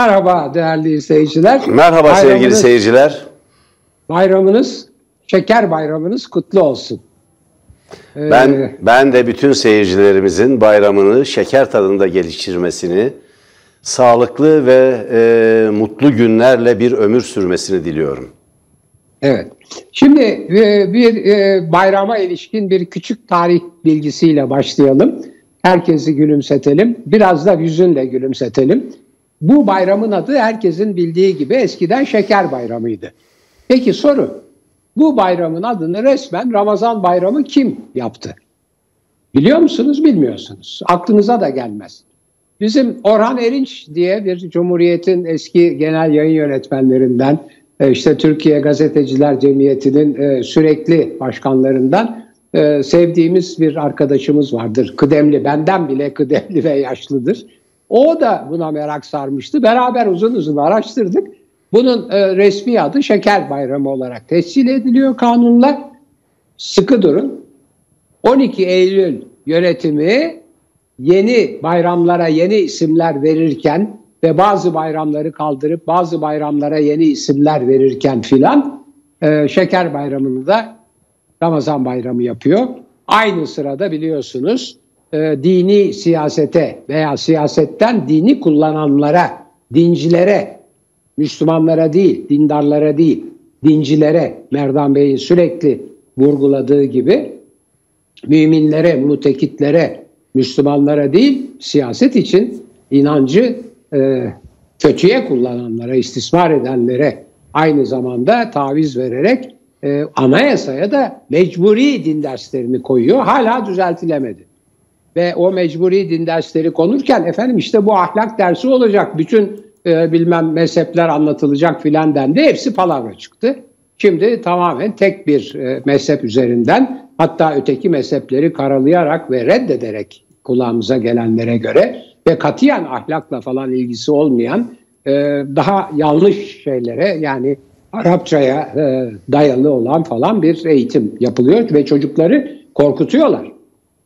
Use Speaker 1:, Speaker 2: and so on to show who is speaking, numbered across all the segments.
Speaker 1: Merhaba değerli izleyiciler.
Speaker 2: Merhaba bayramınız, sevgili seyirciler.
Speaker 1: Bayramınız, şeker bayramınız kutlu olsun.
Speaker 2: Ee, ben ben de bütün seyircilerimizin bayramını şeker tadında geliştirmesini, sağlıklı ve e, mutlu günlerle bir ömür sürmesini diliyorum.
Speaker 1: Evet. Şimdi e, bir e, bayrama ilişkin bir küçük tarih bilgisiyle başlayalım. Herkesi gülümsetelim. Biraz da yüzünle gülümsetelim. Bu bayramın adı herkesin bildiği gibi eskiden şeker bayramıydı. Peki soru, bu bayramın adını resmen Ramazan bayramı kim yaptı? Biliyor musunuz, bilmiyorsunuz. Aklınıza da gelmez. Bizim Orhan Erinç diye bir Cumhuriyet'in eski genel yayın yönetmenlerinden, e, işte Türkiye Gazeteciler Cemiyeti'nin e, sürekli başkanlarından e, sevdiğimiz bir arkadaşımız vardır. Kıdemli, benden bile kıdemli ve yaşlıdır. O da buna merak sarmıştı. Beraber uzun uzun araştırdık. Bunun e, resmi adı Şeker Bayramı olarak tescil ediliyor kanunla. Sıkı durun. 12 Eylül yönetimi yeni bayramlara yeni isimler verirken ve bazı bayramları kaldırıp bazı bayramlara yeni isimler verirken filan e, Şeker Bayramı'nı da Ramazan Bayramı yapıyor. Aynı sırada biliyorsunuz e, dini siyasete veya siyasetten dini kullananlara, dincilere, Müslümanlara değil, dindarlara değil, dincilere Merdan Bey'in sürekli vurguladığı gibi müminlere, mutekitlere, Müslümanlara değil, siyaset için inancı e, kötüye kullananlara, istismar edenlere aynı zamanda taviz vererek e, anayasaya da mecburi din derslerini koyuyor. Hala düzeltilemedi ve o mecburi din dersleri konurken efendim işte bu ahlak dersi olacak. Bütün e, bilmem mezhepler anlatılacak filan dendi. Hepsi palavra çıktı. Şimdi tamamen tek bir e, mezhep üzerinden hatta öteki mezhepleri karalayarak ve reddederek kulağımıza gelenlere göre ve katiyen ahlakla falan ilgisi olmayan e, daha yanlış şeylere yani Arapçaya e, dayalı olan falan bir eğitim yapılıyor ve çocukları korkutuyorlar.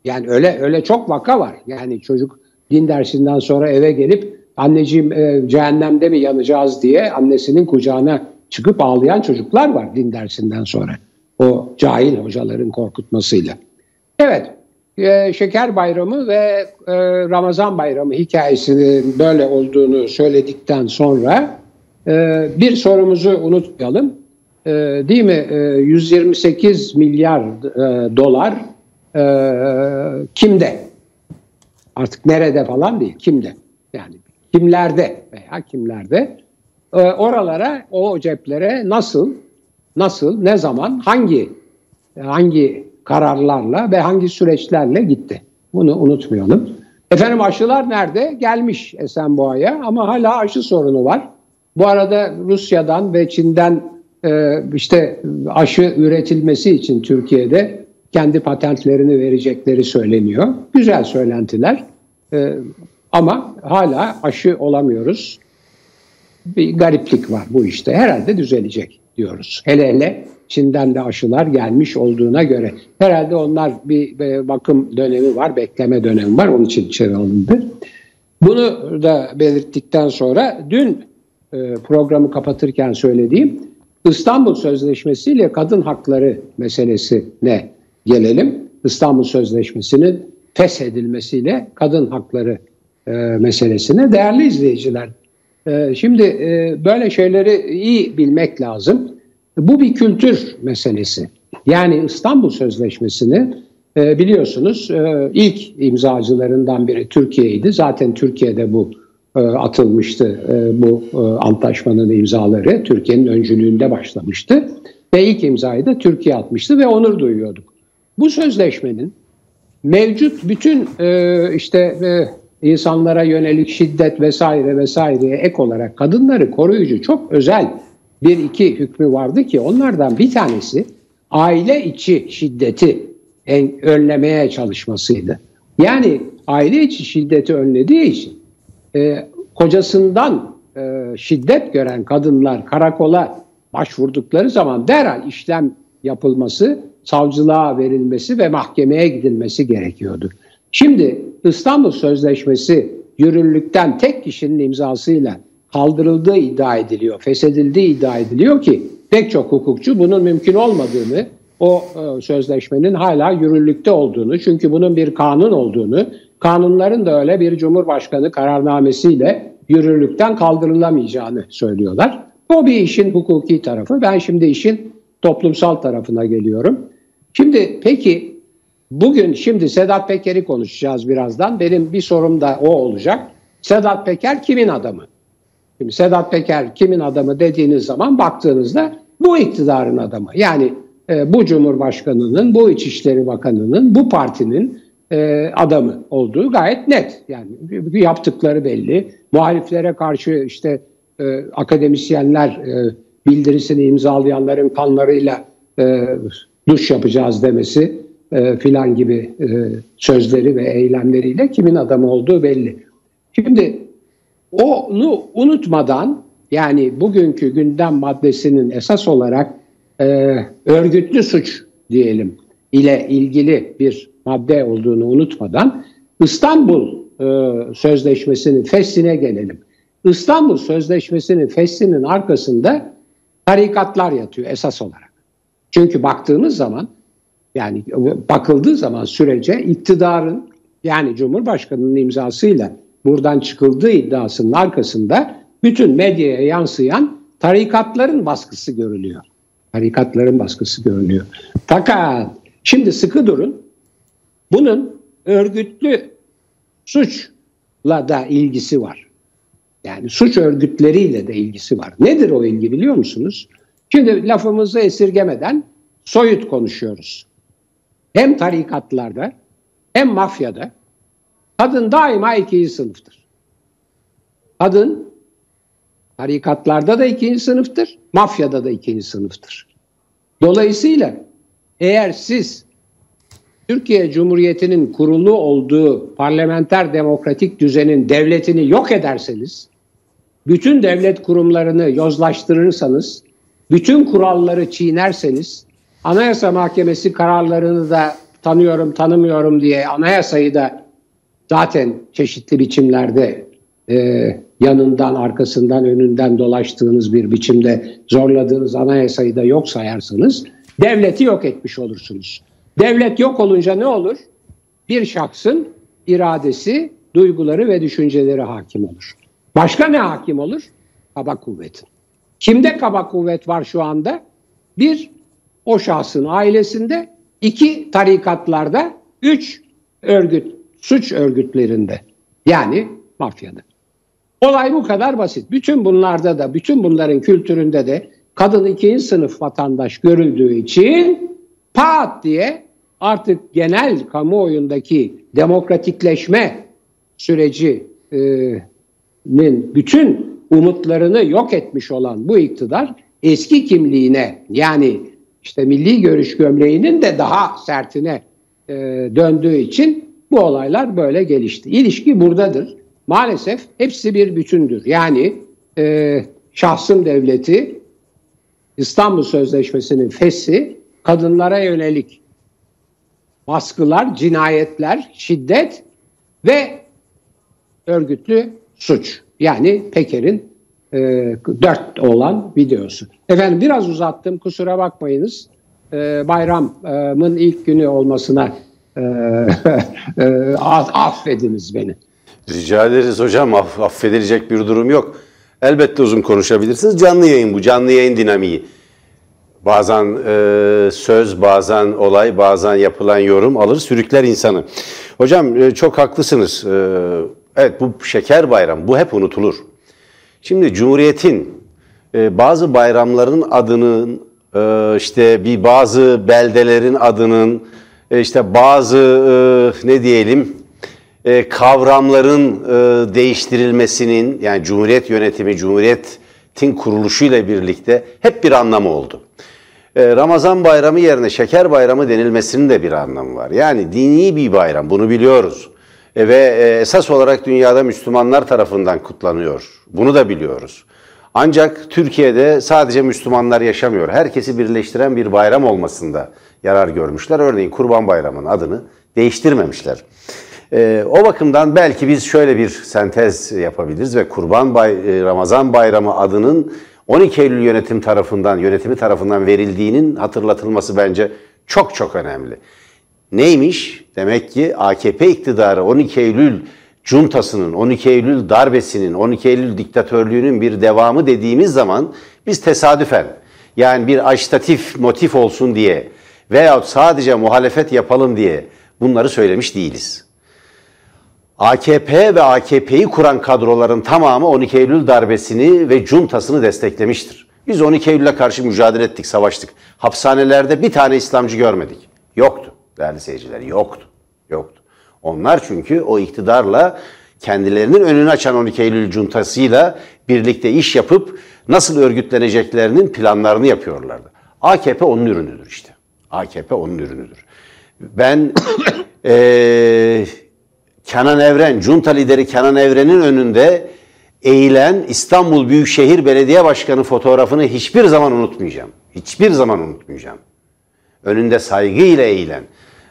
Speaker 1: Yani öyle öyle çok vaka var. Yani çocuk din dersinden sonra eve gelip anneciğim e, cehennemde mi yanacağız diye annesinin kucağına çıkıp ağlayan çocuklar var din dersinden sonra. O cahil hocaların korkutmasıyla. Evet, e, Şeker Bayramı ve e, Ramazan Bayramı hikayesinin böyle olduğunu söyledikten sonra e, bir sorumuzu unutmayalım. E, değil mi? E, 128 milyar e, dolar e, kimde? Artık nerede falan değil, kimde? Yani kimlerde veya kimlerde e, oralara, o ceplere nasıl, nasıl, ne zaman, hangi hangi kararlarla ve hangi süreçlerle gitti? Bunu unutmayalım. Efendim aşılar nerede? Gelmiş Esenboğa'ya ama hala aşı sorunu var. Bu arada Rusya'dan ve Çin'den e, işte aşı üretilmesi için Türkiye'de kendi patentlerini verecekleri söyleniyor. Güzel söylentiler ee, ama hala aşı olamıyoruz. Bir gariplik var bu işte. Herhalde düzelecek diyoruz. Hele hele Çin'den de aşılar gelmiş olduğuna göre. Herhalde onlar bir, bir bakım dönemi var, bekleme dönemi var. Onun için içeri alındı. Bunu da belirttikten sonra dün e, programı kapatırken söylediğim İstanbul Sözleşmesi ile kadın hakları meselesine gelelim. İstanbul Sözleşmesi'nin feshedilmesiyle kadın hakları e, meselesine. Değerli izleyiciler, e, şimdi e, böyle şeyleri iyi bilmek lazım. Bu bir kültür meselesi. Yani İstanbul Sözleşmesi'ni e, biliyorsunuz e, ilk imzacılarından biri Türkiye'ydi. Zaten Türkiye'de bu e, atılmıştı e, bu e, antlaşmanın imzaları. Türkiye'nin öncülüğünde başlamıştı. Ve ilk imzayı da Türkiye atmıştı ve onur duyuyorduk. Bu sözleşmenin mevcut bütün e, işte e, insanlara yönelik şiddet vesaire vesaireye ek olarak kadınları koruyucu çok özel bir iki hükmü vardı ki onlardan bir tanesi aile içi şiddeti en, önlemeye çalışmasıydı. Yani aile içi şiddeti önlediği için e, kocasından e, şiddet gören kadınlar karakola başvurdukları zaman derhal işlem yapılması savcılığa verilmesi ve mahkemeye gidilmesi gerekiyordu. Şimdi İstanbul Sözleşmesi yürürlükten tek kişinin imzasıyla kaldırıldığı iddia ediliyor, feshedildiği iddia ediliyor ki pek çok hukukçu bunun mümkün olmadığını, o e, sözleşmenin hala yürürlükte olduğunu, çünkü bunun bir kanun olduğunu, kanunların da öyle bir cumhurbaşkanı kararnamesiyle yürürlükten kaldırılamayacağını söylüyorlar. O bir işin hukuki tarafı. Ben şimdi işin toplumsal tarafına geliyorum. Şimdi peki bugün şimdi Sedat Peker'i konuşacağız birazdan. Benim bir sorum da o olacak. Sedat Peker kimin adamı? Şimdi Sedat Peker kimin adamı dediğiniz zaman baktığınızda bu iktidarın adamı. Yani e, bu Cumhurbaşkanı'nın, bu İçişleri Bakanı'nın, bu partinin e, adamı olduğu gayet net. Yani yaptıkları belli. Muhaliflere karşı işte e, akademisyenler e, bildirisini imzalayanların kanlarıyla e, duş yapacağız demesi e, filan gibi e, sözleri ve eylemleriyle kimin adamı olduğu belli. Şimdi onu unutmadan yani bugünkü gündem maddesinin esas olarak e, örgütlü suç diyelim ile ilgili bir madde olduğunu unutmadan İstanbul e, Sözleşmesi'nin fesline gelelim. İstanbul Sözleşmesi'nin feslinin arkasında tarikatlar yatıyor esas olarak. Çünkü baktığımız zaman yani bakıldığı zaman sürece iktidarın yani Cumhurbaşkanı'nın imzasıyla buradan çıkıldığı iddiasının arkasında bütün medyaya yansıyan tarikatların baskısı görülüyor. Tarikatların baskısı görülüyor. Fakat şimdi sıkı durun. Bunun örgütlü suçla da ilgisi var. Yani suç örgütleriyle de ilgisi var. Nedir o ilgi biliyor musunuz? Şimdi lafımızı esirgemeden soyut konuşuyoruz. Hem tarikatlarda hem mafyada kadın daima ikinci sınıftır. Kadın tarikatlarda da ikinci sınıftır, mafyada da ikinci sınıftır. Dolayısıyla eğer siz Türkiye Cumhuriyeti'nin kurulu olduğu parlamenter demokratik düzenin devletini yok ederseniz, bütün devlet kurumlarını yozlaştırırsanız, bütün kuralları çiğnerseniz, Anayasa Mahkemesi kararlarını da tanıyorum tanımıyorum diye anayasayı da zaten çeşitli biçimlerde e, yanından, arkasından, önünden dolaştığınız bir biçimde zorladığınız anayasayı da yok sayarsanız devleti yok etmiş olursunuz. Devlet yok olunca ne olur? Bir şahsın iradesi, duyguları ve düşünceleri hakim olur. Başka ne hakim olur? Kaba kuvvet. Kimde kaba kuvvet var şu anda? Bir, o şahsın ailesinde. iki tarikatlarda. Üç, örgüt, suç örgütlerinde. Yani mafyada. Olay bu kadar basit. Bütün bunlarda da, bütün bunların kültüründe de kadın ikinci sınıf vatandaş görüldüğü için pat diye artık genel kamuoyundaki demokratikleşme sürecinin bütün umutlarını yok etmiş olan bu iktidar eski kimliğine yani işte milli görüş gömleğinin de daha sertine e, döndüğü için bu olaylar böyle gelişti. İlişki buradadır. Maalesef hepsi bir bütündür. Yani e, şahsım devleti İstanbul Sözleşmesi'nin fesi kadınlara yönelik baskılar, cinayetler, şiddet ve örgütlü suç. Yani Peker'in e, dört olan videosu. Efendim biraz uzattım kusura bakmayınız. E, bayramın ilk günü olmasına e, e, affediniz beni.
Speaker 2: Rica ederiz hocam aff affedilecek bir durum yok. Elbette uzun konuşabilirsiniz. Canlı yayın bu canlı yayın dinamiği. Bazen e, söz, bazen olay, bazen yapılan yorum alır, sürükler insanı. Hocam e, çok haklısınız. E, evet bu şeker bayram, bu hep unutulur. Şimdi Cumhuriyet'in e, bazı bayramların adının, e, işte bir bazı beldelerin adının, e, işte bazı e, ne diyelim e, kavramların e, değiştirilmesinin, yani Cumhuriyet yönetimi, Cumhuriyet'in kuruluşuyla birlikte hep bir anlamı oldu. Ee, Ramazan bayramı yerine şeker bayramı denilmesinin de bir anlamı var. Yani dini bir bayram bunu biliyoruz. E, ve e, esas olarak dünyada Müslümanlar tarafından kutlanıyor. Bunu da biliyoruz. Ancak Türkiye'de sadece Müslümanlar yaşamıyor. Herkesi birleştiren bir bayram olmasında yarar görmüşler. Örneğin Kurban Bayramı'nın adını değiştirmemişler. E, o bakımdan belki biz şöyle bir sentez yapabiliriz ve Kurban Bay Ramazan Bayramı adının 12 Eylül yönetim tarafından, yönetimi tarafından verildiğinin hatırlatılması bence çok çok önemli. Neymiş? Demek ki AKP iktidarı 12 Eylül cuntasının, 12 Eylül darbesinin, 12 Eylül diktatörlüğünün bir devamı dediğimiz zaman biz tesadüfen yani bir ajitatif motif olsun diye veyahut sadece muhalefet yapalım diye bunları söylemiş değiliz. AKP ve AKP'yi kuran kadroların tamamı 12 Eylül darbesini ve cuntasını desteklemiştir. Biz 12 Eylül'e karşı mücadele ettik, savaştık. Hapishanelerde bir tane İslamcı görmedik. Değerli seyirciler, yoktu. Yoktu. Onlar çünkü o iktidarla kendilerinin önünü açan 12 Eylül cuntasıyla birlikte iş yapıp nasıl örgütleneceklerinin planlarını yapıyorlardı. AKP onun ürünüdür işte. AKP onun ürünüdür. Ben ee, Kenan Evren, junta lideri Kenan Evren'in önünde eğilen İstanbul Büyükşehir Belediye Başkanı fotoğrafını hiçbir zaman unutmayacağım. Hiçbir zaman unutmayacağım. Önünde saygıyla eğilen.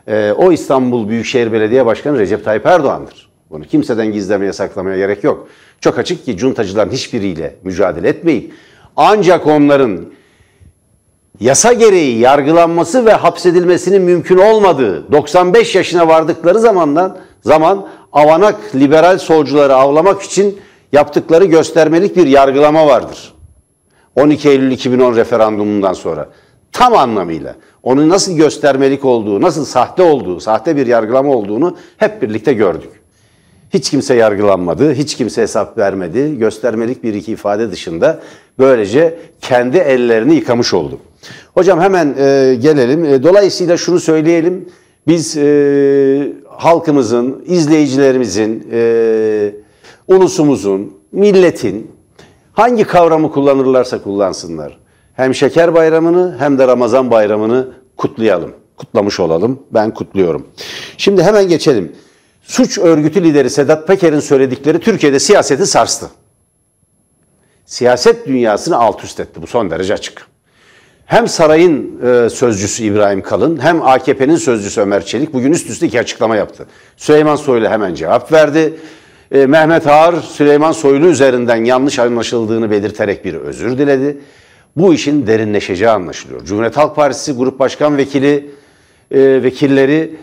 Speaker 2: Ee, o İstanbul Büyükşehir Belediye Başkanı Recep Tayyip Erdoğan'dır. Bunu kimseden gizlemeye, saklamaya gerek yok. Çok açık ki cuntacıların hiçbiriyle mücadele etmeyip ancak onların yasa gereği yargılanması ve hapsedilmesinin mümkün olmadığı 95 yaşına vardıkları zamandan zaman avanak liberal solcuları avlamak için yaptıkları göstermelik bir yargılama vardır. 12 Eylül 2010 referandumundan sonra tam anlamıyla onun nasıl göstermelik olduğu, nasıl sahte olduğu, sahte bir yargılama olduğunu hep birlikte gördük. Hiç kimse yargılanmadı, hiç kimse hesap vermedi. Göstermelik bir iki ifade dışında böylece kendi ellerini yıkamış oldu. Hocam hemen e, gelelim. E, dolayısıyla şunu söyleyelim. Biz e, halkımızın, izleyicilerimizin, e, ulusumuzun, milletin hangi kavramı kullanırlarsa kullansınlar. Hem şeker bayramını hem de Ramazan bayramını kutlayalım. Kutlamış olalım. Ben kutluyorum. Şimdi hemen geçelim. Suç örgütü lideri Sedat Peker'in söyledikleri Türkiye'de siyaseti sarstı. Siyaset dünyasını alt üst etti. Bu son derece açık. Hem sarayın e, sözcüsü İbrahim Kalın hem AKP'nin sözcüsü Ömer Çelik bugün üst üste iki açıklama yaptı. Süleyman Soylu hemen cevap verdi. E, Mehmet Ağar Süleyman Soylu üzerinden yanlış anlaşıldığını belirterek bir özür diledi. Bu işin derinleşeceği anlaşılıyor. Cumhuriyet Halk Partisi Grup Başkan Vekili e, vekilleri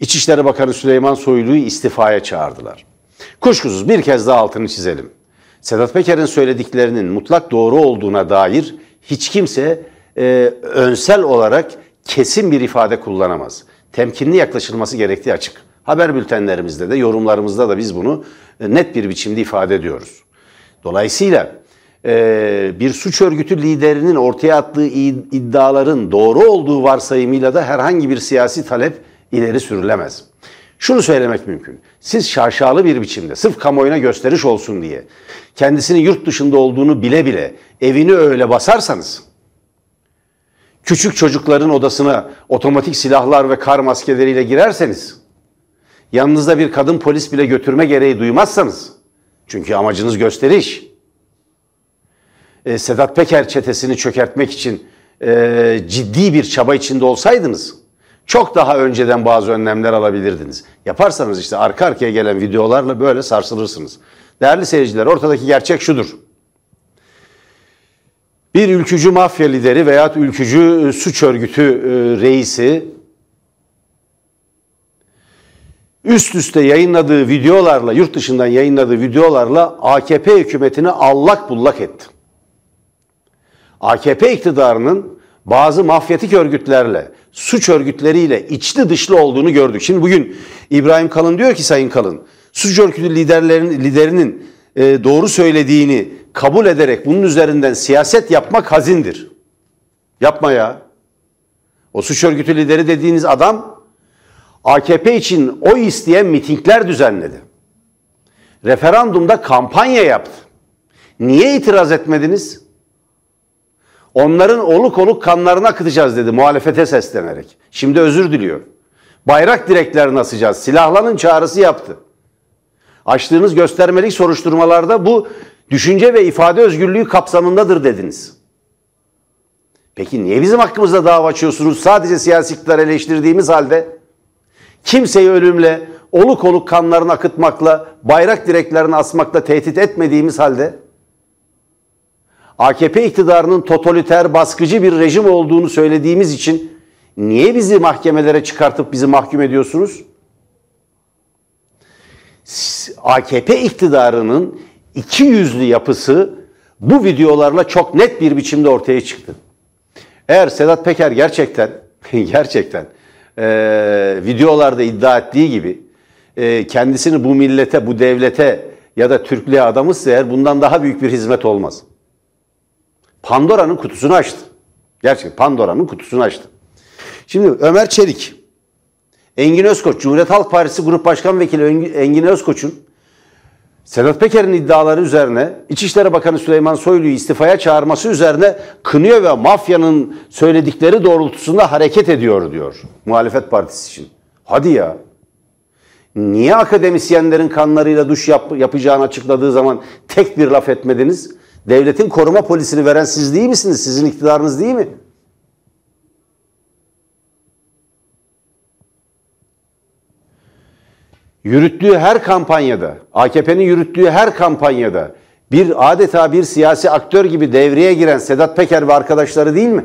Speaker 2: İçişleri Bakanı Süleyman Soylu'yu istifaya çağırdılar. Kuşkusuz bir kez daha altını çizelim. Sedat Peker'in söylediklerinin mutlak doğru olduğuna dair hiç kimse e, önsel olarak kesin bir ifade kullanamaz. Temkinli yaklaşılması gerektiği açık. Haber bültenlerimizde de yorumlarımızda da biz bunu e, net bir biçimde ifade ediyoruz. Dolayısıyla bir suç örgütü liderinin ortaya attığı iddiaların doğru olduğu varsayımıyla da herhangi bir siyasi talep ileri sürülemez. Şunu söylemek mümkün. Siz şaşalı bir biçimde sırf kamuoyuna gösteriş olsun diye kendisinin yurt dışında olduğunu bile bile evini öyle basarsanız küçük çocukların odasına otomatik silahlar ve kar maskeleriyle girerseniz yanınızda bir kadın polis bile götürme gereği duymazsanız çünkü amacınız gösteriş e, Sedat Peker çetesini çökertmek için e, ciddi bir çaba içinde olsaydınız çok daha önceden bazı önlemler alabilirdiniz. Yaparsanız işte arka arkaya gelen videolarla böyle sarsılırsınız. Değerli seyirciler ortadaki gerçek şudur. Bir ülkücü mafya lideri veya ülkücü e, suç örgütü reisi üst üste yayınladığı videolarla, yurt dışından yayınladığı videolarla AKP hükümetini allak bullak etti. AKP iktidarının bazı mafyatik örgütlerle, suç örgütleriyle içli dışlı olduğunu gördük. Şimdi bugün İbrahim Kalın diyor ki Sayın Kalın, suç örgütü liderlerin, liderinin e, doğru söylediğini kabul ederek bunun üzerinden siyaset yapmak hazindir. Yapma ya. O suç örgütü lideri dediğiniz adam AKP için oy isteyen mitingler düzenledi. Referandumda kampanya yaptı. Niye itiraz etmediniz? Onların oluk oluk kanlarına akıtacağız dedi muhalefete seslenerek. Şimdi özür diliyor. Bayrak direklerini asacağız. Silahlanın çağrısı yaptı. Açtığınız göstermelik soruşturmalarda bu düşünce ve ifade özgürlüğü kapsamındadır dediniz. Peki niye bizim hakkımızda dava açıyorsunuz sadece siyasi iktidar eleştirdiğimiz halde? Kimseyi ölümle, oluk oluk kanlarını akıtmakla, bayrak direklerini asmakla tehdit etmediğimiz halde AKP iktidarının totaliter, baskıcı bir rejim olduğunu söylediğimiz için niye bizi mahkemelere çıkartıp bizi mahkum ediyorsunuz? AKP iktidarının iki yüzlü yapısı bu videolarla çok net bir biçimde ortaya çıktı. Eğer Sedat Peker gerçekten gerçekten e, videolarda iddia ettiği gibi e, kendisini bu millete, bu devlete ya da Türklüğe adamızsa eğer bundan daha büyük bir hizmet olmaz. Pandora'nın kutusunu açtı. Gerçekten Pandora'nın kutusunu açtı. Şimdi Ömer Çelik, Engin Özkoç, Cumhuriyet Halk Partisi Grup Başkan Vekili Engin Özkoç'un Sedat Peker'in iddiaları üzerine İçişleri Bakanı Süleyman Soylu'yu istifaya çağırması üzerine kınıyor ve mafyanın söyledikleri doğrultusunda hareket ediyor diyor muhalefet partisi için. Hadi ya. Niye akademisyenlerin kanlarıyla duş yap, yapacağını açıkladığı zaman tek bir laf etmediniz? Devletin koruma polisini veren siz değil misiniz? Sizin iktidarınız değil mi? Yürüttüğü her kampanyada, AKP'nin yürüttüğü her kampanyada bir adeta bir siyasi aktör gibi devreye giren Sedat Peker ve arkadaşları değil mi?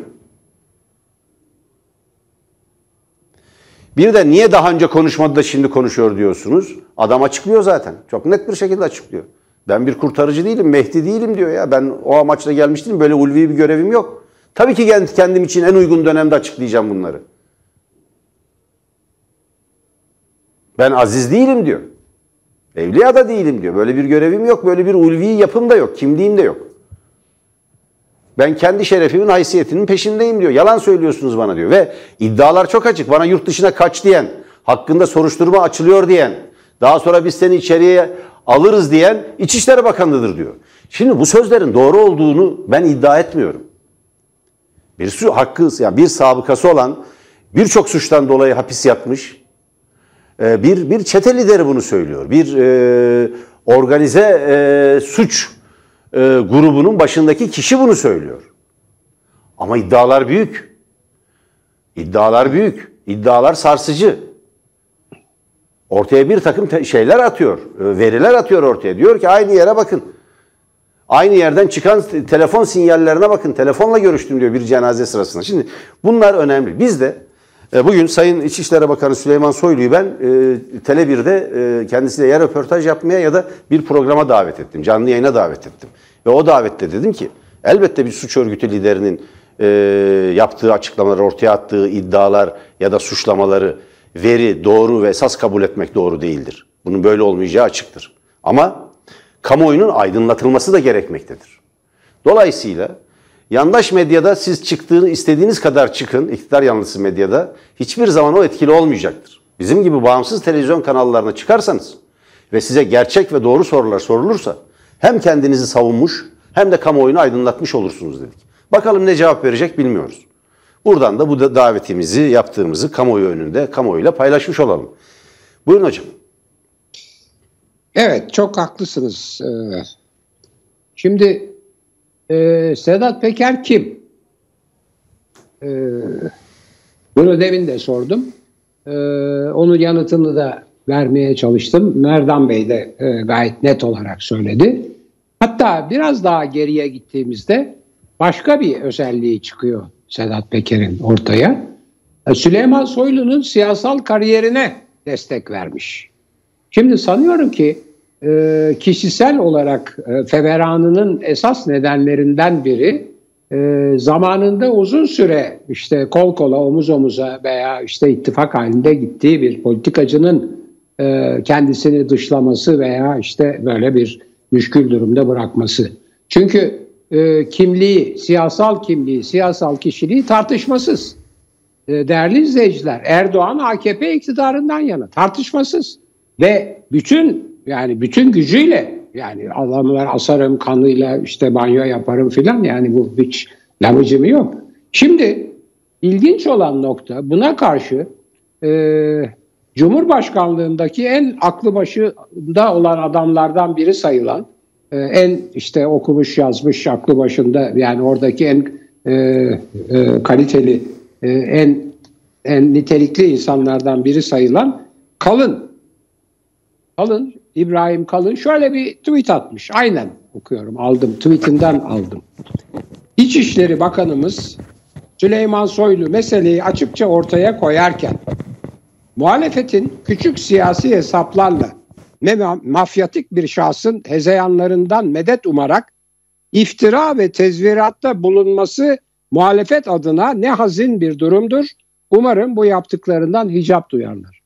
Speaker 2: Bir de niye daha önce konuşmadı da şimdi konuşuyor diyorsunuz? Adam açıklıyor zaten. Çok net bir şekilde açıklıyor. Ben bir kurtarıcı değilim, Mehdi değilim diyor ya. Ben o amaçla gelmiştim. Böyle ulvi bir görevim yok. Tabii ki kendim için en uygun dönemde açıklayacağım bunları. Ben aziz değilim diyor. Evliya da değilim diyor. Böyle bir görevim yok, böyle bir ulvi yapım da yok, kimliğim de yok. Ben kendi şerefimin, haysiyetinin peşindeyim diyor. Yalan söylüyorsunuz bana diyor. Ve iddialar çok açık. Bana yurt dışına kaç diyen, hakkında soruşturma açılıyor diyen, daha sonra biz seni içeriye alırız diyen İçişleri Bakanı'dır diyor. Şimdi bu sözlerin doğru olduğunu ben iddia etmiyorum. Bir su hakkı, yani bir sabıkası olan birçok suçtan dolayı hapis yatmış, e, bir bir çete lideri bunu söylüyor. Bir e, organize e, suç e, grubunun başındaki kişi bunu söylüyor. Ama iddialar büyük. İddialar büyük. İddialar sarsıcı. Ortaya bir takım şeyler atıyor. E, veriler atıyor ortaya. Diyor ki aynı yere bakın. Aynı yerden çıkan telefon sinyallerine bakın. Telefonla görüştüm diyor bir cenaze sırasında. Şimdi bunlar önemli. Biz de e, bugün Sayın İçişleri Bakanı Süleyman Soylu'yu ben e, Tele1'de e, kendisiyle ya röportaj yapmaya ya da bir programa davet ettim. Canlı yayına davet ettim. Ve o davette dedim ki elbette bir suç örgütü liderinin yaptığı açıklamalar, ortaya attığı iddialar ya da suçlamaları veri, doğru ve esas kabul etmek doğru değildir. Bunun böyle olmayacağı açıktır. Ama kamuoyunun aydınlatılması da gerekmektedir. Dolayısıyla yandaş medyada siz çıktığını istediğiniz kadar çıkın, iktidar yanlısı medyada hiçbir zaman o etkili olmayacaktır. Bizim gibi bağımsız televizyon kanallarına çıkarsanız ve size gerçek ve doğru sorular sorulursa hem kendinizi savunmuş hem de kamuoyunu aydınlatmış olursunuz dedik. Bakalım ne cevap verecek bilmiyoruz. Buradan da bu da davetimizi yaptığımızı kamuoyu önünde, kamuoyuyla paylaşmış olalım. Buyurun hocam.
Speaker 1: Evet, çok haklısınız. Ee, şimdi e, Sedat Peker kim? Ee, bunu demin de sordum. Ee, onun yanıtını da vermeye çalıştım. Merdan Bey de e, gayet net olarak söyledi. Hatta biraz daha geriye gittiğimizde başka bir özelliği çıkıyor Sedat Peker'in ortaya. E, Süleyman Soylu'nun siyasal kariyerine destek vermiş. Şimdi sanıyorum ki e, kişisel olarak e, feveranının esas nedenlerinden biri zamanında uzun süre işte kol kola omuz omuza veya işte ittifak halinde gittiği bir politikacının kendisini dışlaması veya işte böyle bir müşkül durumda bırakması. Çünkü e, kimliği, siyasal kimliği, siyasal kişiliği tartışmasız. E, değerli izleyiciler, Erdoğan AKP iktidarından yana tartışmasız ve bütün yani bütün gücüyle yani adamlar asarım kanıyla işte banyo yaparım filan yani bu hiç lamıcımı yok. Şimdi ilginç olan nokta buna karşı e, Cumhurbaşkanlığındaki en aklı başında olan adamlardan biri sayılan e, en işte okumuş yazmış aklı başında yani oradaki en e, e, kaliteli e, en en nitelikli insanlardan biri sayılan Kalın Kalın, İbrahim Kalın şöyle bir tweet atmış. Aynen okuyorum aldım tweetinden aldım. İçişleri Bakanımız Süleyman Soylu meseleyi açıkça ortaya koyarken muhalefetin küçük siyasi hesaplarla ne mafyatik bir şahsın hezeyanlarından medet umarak iftira ve tezviratta bulunması muhalefet adına ne hazin bir durumdur. Umarım bu yaptıklarından hicap duyarlar.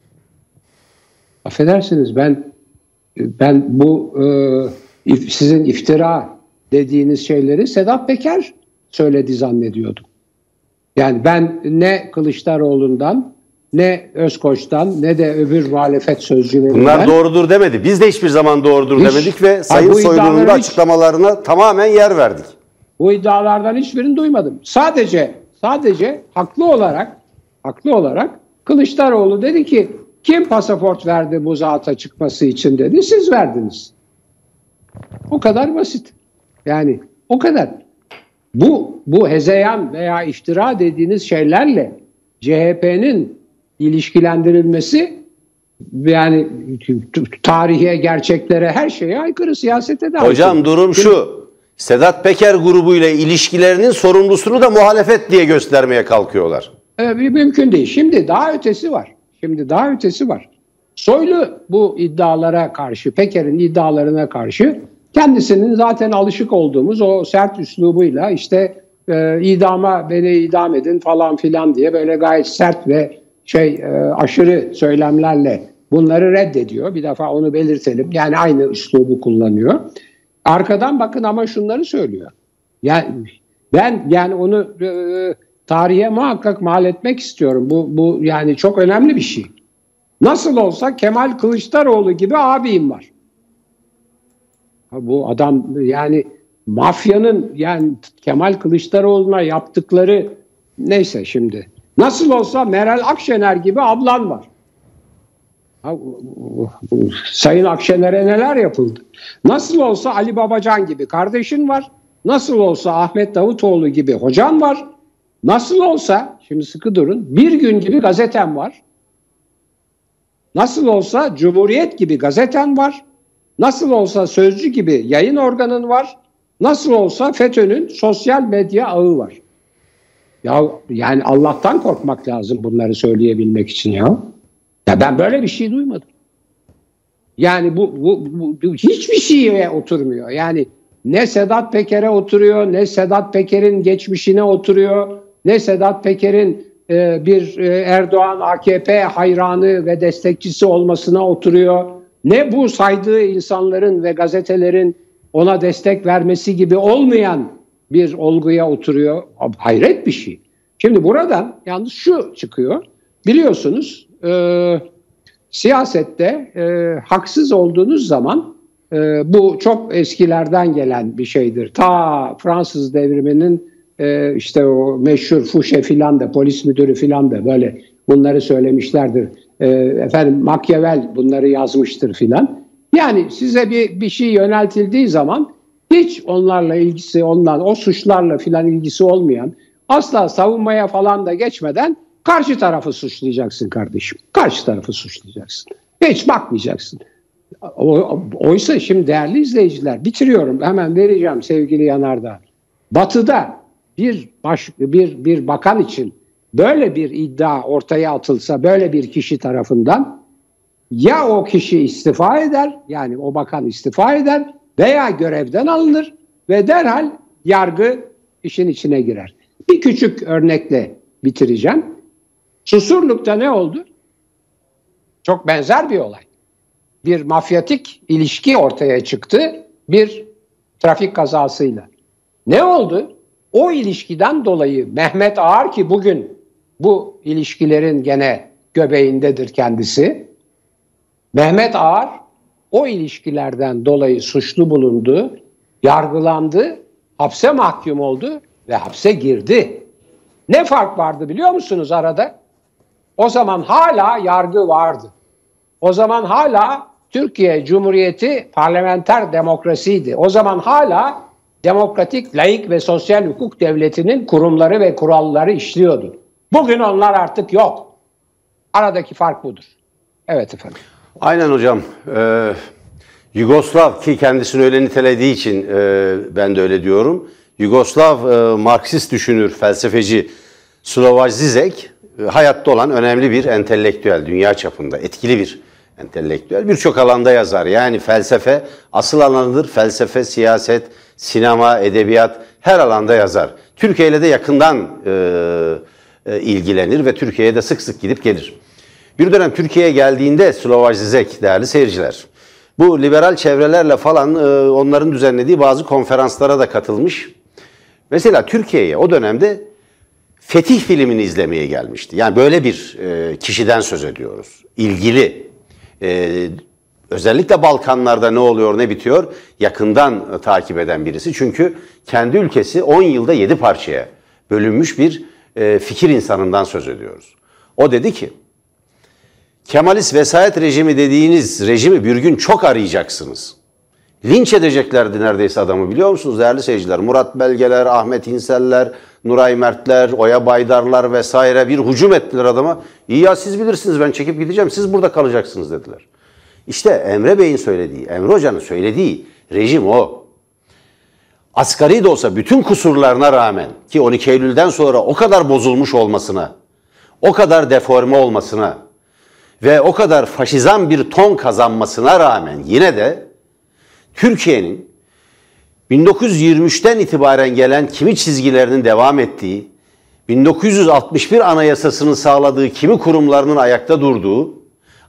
Speaker 1: Affedersiniz ben ben bu e, sizin iftira dediğiniz şeyleri Sedat Peker söyledi zannediyordum. Yani ben ne Kılıçdaroğlu'ndan ne Özkoç'tan ne de öbür muhalefet sözcülerinden.
Speaker 2: Bunlar doğrudur demedi. Biz de hiçbir zaman doğrudur hiç, demedik ve Sayın Soylu'nun da açıklamalarına hiç, tamamen yer verdik.
Speaker 1: Bu iddialardan hiçbirini duymadım. Sadece sadece haklı olarak haklı olarak Kılıçdaroğlu dedi ki kim pasaport verdi bu zata çıkması için dedi. Siz verdiniz. O kadar basit. Yani o kadar. Bu bu hezeyan veya iftira dediğiniz şeylerle CHP'nin ilişkilendirilmesi yani tarihe, gerçeklere, her şeye aykırı siyasete de
Speaker 2: Hocam aykırı. durum şu. Sedat Peker grubuyla ilişkilerinin sorumlusunu da muhalefet diye göstermeye kalkıyorlar.
Speaker 1: Ee, mümkün değil. Şimdi daha ötesi var. Şimdi daha ötesi var. Soylu bu iddialara karşı, Peker'in iddialarına karşı kendisinin zaten alışık olduğumuz o sert üslubuyla işte e, idama beni idam edin falan filan diye böyle gayet sert ve şey e, aşırı söylemlerle bunları reddediyor. Bir defa onu belirtelim. Yani aynı üslubu kullanıyor. Arkadan bakın ama şunları söylüyor. Yani ben yani onu e, tarihe muhakkak mal etmek istiyorum. Bu, bu yani çok önemli bir şey. Nasıl olsa Kemal Kılıçdaroğlu gibi abim var. Bu adam yani mafyanın yani Kemal Kılıçdaroğlu'na yaptıkları neyse şimdi. Nasıl olsa Meral Akşener gibi ablan var. Sayın Akşener'e neler yapıldı? Nasıl olsa Ali Babacan gibi kardeşin var. Nasıl olsa Ahmet Davutoğlu gibi hocan var. Nasıl olsa, şimdi sıkı durun, bir gün gibi gazetem var. Nasıl olsa Cumhuriyet gibi gazetem var. Nasıl olsa Sözcü gibi yayın organın var. Nasıl olsa FETÖ'nün sosyal medya ağı var. Ya yani Allah'tan korkmak lazım bunları söyleyebilmek için ya. Ya ben böyle bir şey duymadım. Yani bu, bu, bu, bu hiçbir şeye oturmuyor. Yani ne Sedat Peker'e oturuyor, ne Sedat Peker'in geçmişine oturuyor, ne Sedat Peker'in e, bir e, Erdoğan AKP hayranı ve destekçisi olmasına oturuyor. Ne bu saydığı insanların ve gazetelerin ona destek vermesi gibi olmayan bir olguya oturuyor. Hayret bir şey. Şimdi buradan yalnız şu çıkıyor. Biliyorsunuz e, siyasette e, haksız olduğunuz zaman e, bu çok eskilerden gelen bir şeydir. Ta Fransız devriminin e, işte o meşhur Fouché filan da polis müdürü filan da böyle bunları söylemişlerdir. E, efendim Machiavel bunları yazmıştır filan. Yani size bir, bir şey yöneltildiği zaman hiç onlarla ilgisi ondan o suçlarla filan ilgisi olmayan asla savunmaya falan da geçmeden karşı tarafı suçlayacaksın kardeşim. Karşı tarafı suçlayacaksın. Hiç bakmayacaksın. Oysa şimdi değerli izleyiciler bitiriyorum hemen vereceğim sevgili Yanardağ. Batı'da bir baş, bir bir bakan için böyle bir iddia ortaya atılsa böyle bir kişi tarafından ya o kişi istifa eder yani o bakan istifa eder veya görevden alınır ve derhal yargı işin içine girer. Bir küçük örnekle bitireceğim. Susurluk'ta ne oldu? Çok benzer bir olay. Bir mafyatik ilişki ortaya çıktı bir trafik kazasıyla. Ne oldu? O ilişkiden dolayı Mehmet Ağar ki bugün bu ilişkilerin gene göbeğindedir kendisi. Mehmet Ağar o ilişkilerden dolayı suçlu bulundu, yargılandı, hapse mahkum oldu ve hapse girdi. Ne fark vardı biliyor musunuz arada? O zaman hala yargı vardı. O zaman hala Türkiye Cumhuriyeti parlamenter demokrasiydi. O zaman hala demokratik, laik ve sosyal hukuk devletinin kurumları ve kuralları işliyordu. Bugün onlar artık yok. Aradaki fark budur. Evet efendim.
Speaker 2: Aynen hocam. Ee, Yugoslav ki kendisini öyle nitelediği için e, ben de öyle diyorum. Yugoslav e, Marksist düşünür, felsefeci Slovaj Zizek e, hayatta olan önemli bir entelektüel, dünya çapında etkili bir entelektüel. Birçok alanda yazar. Yani felsefe asıl alanıdır. Felsefe, siyaset, sinema, edebiyat her alanda yazar. Türkiye ile de yakından e, e, ilgilenir ve Türkiye'ye de sık sık gidip gelir. Bir dönem Türkiye'ye geldiğinde Slovaj Zizek değerli seyirciler, bu liberal çevrelerle falan e, onların düzenlediği bazı konferanslara da katılmış. Mesela Türkiye'ye o dönemde Fetih filmini izlemeye gelmişti. Yani böyle bir e, kişiden söz ediyoruz. İlgili. E, özellikle Balkanlarda ne oluyor ne bitiyor yakından takip eden birisi. Çünkü kendi ülkesi 10 yılda 7 parçaya bölünmüş bir fikir insanından söz ediyoruz. O dedi ki Kemalist vesayet rejimi dediğiniz rejimi bir gün çok arayacaksınız. Linç edeceklerdi neredeyse adamı biliyor musunuz değerli seyirciler? Murat Belgeler, Ahmet İnseller, Nuray Mertler, Oya Baydarlar vesaire bir hücum ettiler adama. İyi ya siz bilirsiniz ben çekip gideceğim siz burada kalacaksınız dediler. İşte Emre Bey'in söylediği, Emre Hoca'nın söylediği rejim o. Asgari de olsa bütün kusurlarına rağmen ki 12 Eylül'den sonra o kadar bozulmuş olmasına, o kadar deforme olmasına ve o kadar faşizan bir ton kazanmasına rağmen yine de Türkiye'nin 1923'ten itibaren gelen kimi çizgilerinin devam ettiği, 1961 Anayasası'nın sağladığı kimi kurumlarının ayakta durduğu,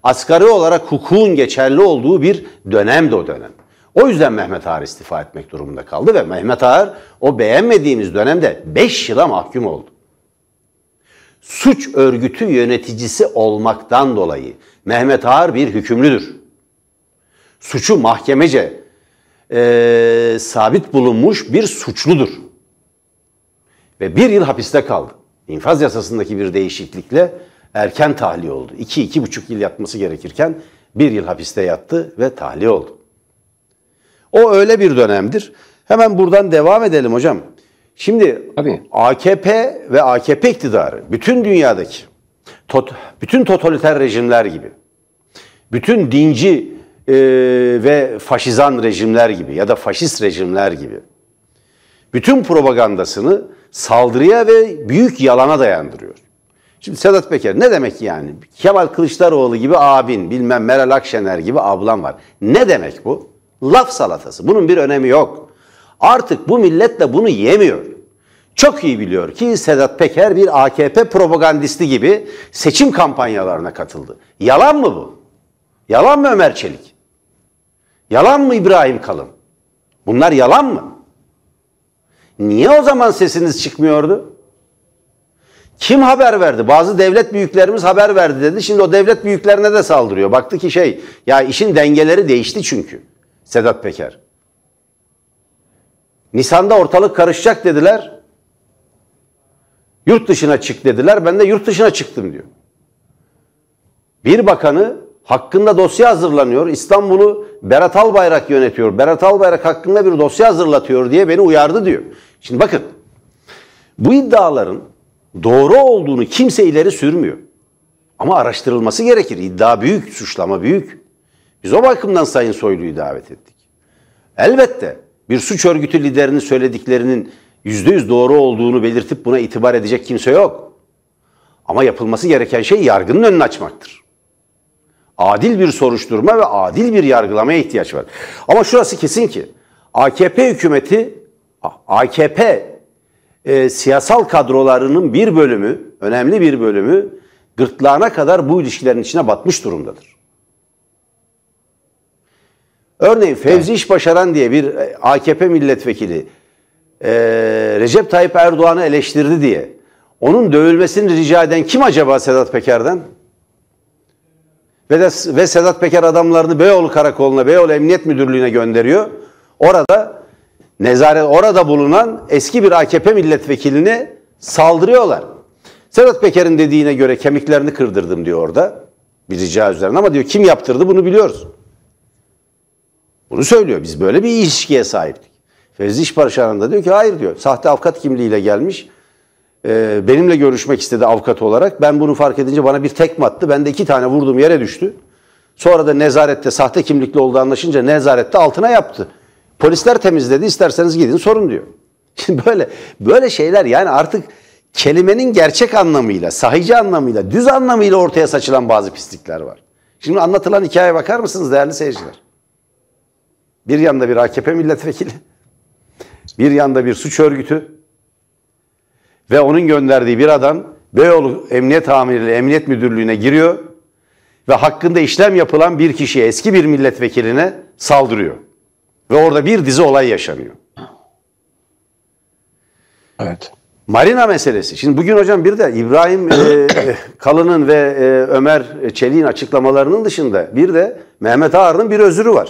Speaker 2: asgari olarak hukukun geçerli olduğu bir dönemdi o dönem. O yüzden Mehmet Ağar istifa etmek durumunda kaldı ve Mehmet Ağar o beğenmediğimiz dönemde 5 yıla mahkum oldu. Suç örgütü yöneticisi olmaktan dolayı Mehmet Ağar bir hükümlüdür. Suçu mahkemece e, sabit bulunmuş bir suçludur. Ve bir yıl hapiste kaldı. İnfaz yasasındaki bir değişiklikle erken tahliye oldu. İki, iki buçuk yıl yatması gerekirken bir yıl hapiste yattı ve tahliye oldu. O öyle bir dönemdir. Hemen buradan devam edelim hocam. Şimdi Tabii. AKP ve AKP iktidarı bütün dünyadaki tot, bütün totaliter rejimler gibi bütün dinci e, ve faşizan rejimler gibi ya da faşist rejimler gibi bütün propagandasını saldırıya ve büyük yalana dayandırıyor. Şimdi Sedat Peker ne demek yani? Kemal Kılıçdaroğlu gibi abin, bilmem Meral Akşener gibi ablam var. Ne demek bu? Laf salatası. Bunun bir önemi yok. Artık bu millet de bunu yemiyor. Çok iyi biliyor ki Sedat Peker bir AKP propagandisti gibi seçim kampanyalarına katıldı. Yalan mı bu? Yalan mı Ömer Çelik? Yalan mı İbrahim Kalın? Bunlar yalan mı? Niye o zaman sesiniz çıkmıyordu? Kim haber verdi? Bazı devlet büyüklerimiz haber verdi dedi. Şimdi o devlet büyüklerine de saldırıyor. Baktı ki şey ya işin dengeleri değişti çünkü. Sedat Peker. Nisan'da ortalık karışacak dediler. Yurt dışına çık dediler. Ben de yurt dışına çıktım diyor. Bir bakanı hakkında dosya hazırlanıyor. İstanbul'u Berat Albayrak yönetiyor. Berat Albayrak hakkında bir dosya hazırlatıyor diye beni uyardı diyor. Şimdi bakın bu iddiaların doğru olduğunu kimse ileri sürmüyor. Ama araştırılması gerekir. İddia büyük, suçlama büyük. Biz o bakımdan Sayın Soylu'yu davet ettik. Elbette bir suç örgütü liderinin söylediklerinin yüzde yüz doğru olduğunu belirtip buna itibar edecek kimse yok. Ama yapılması gereken şey yargının önünü açmaktır. Adil bir soruşturma ve adil bir yargılamaya ihtiyaç var. Ama şurası kesin ki AKP hükümeti, AKP e, siyasal kadrolarının bir bölümü, önemli bir bölümü gırtlağına kadar bu ilişkilerin içine batmış durumdadır. Örneğin Fevzi İş Başaran diye bir e, AKP milletvekili e, Recep Tayyip Erdoğan'ı eleştirdi diye onun dövülmesini rica eden kim acaba Sedat Peker'den? Ve, de, ve Sedat Peker adamlarını Beyoğlu Karakolu'na, Beyoğlu Emniyet Müdürlüğü'ne gönderiyor. Orada nezaret orada bulunan eski bir AKP milletvekiline saldırıyorlar. Sedat Peker'in dediğine göre kemiklerini kırdırdım diyor orada. Bir rica üzerine ama diyor kim yaptırdı bunu biliyoruz. Bunu söylüyor. Biz böyle bir ilişkiye sahiptik. Fevzi İşbarışan'ın da diyor ki hayır diyor. Sahte avukat kimliğiyle gelmiş. Ee, benimle görüşmek istedi avukat olarak. Ben bunu fark edince bana bir tekme attı. Ben de iki tane vurdum yere düştü. Sonra da nezarette sahte kimlikli olduğu anlaşınca nezarette altına yaptı. Polisler temizledi isterseniz gidin sorun diyor. Şimdi böyle böyle şeyler yani artık kelimenin gerçek anlamıyla, sahici anlamıyla, düz anlamıyla ortaya saçılan bazı pislikler var. Şimdi anlatılan hikayeye bakar mısınız değerli seyirciler? Bir yanda bir AKP milletvekili, bir yanda bir suç örgütü ve onun gönderdiği bir adam Beyoğlu Emniyet Amiri Emniyet Müdürlüğü'ne giriyor ve hakkında işlem yapılan bir kişiye, eski bir milletvekiline saldırıyor. Ve orada bir dizi olay yaşanıyor.
Speaker 1: Evet.
Speaker 2: Marina meselesi. Şimdi bugün hocam bir de İbrahim e, Kalın'ın ve e, Ömer Çelik'in açıklamalarının dışında bir de Mehmet Ağar'ın bir özürü var.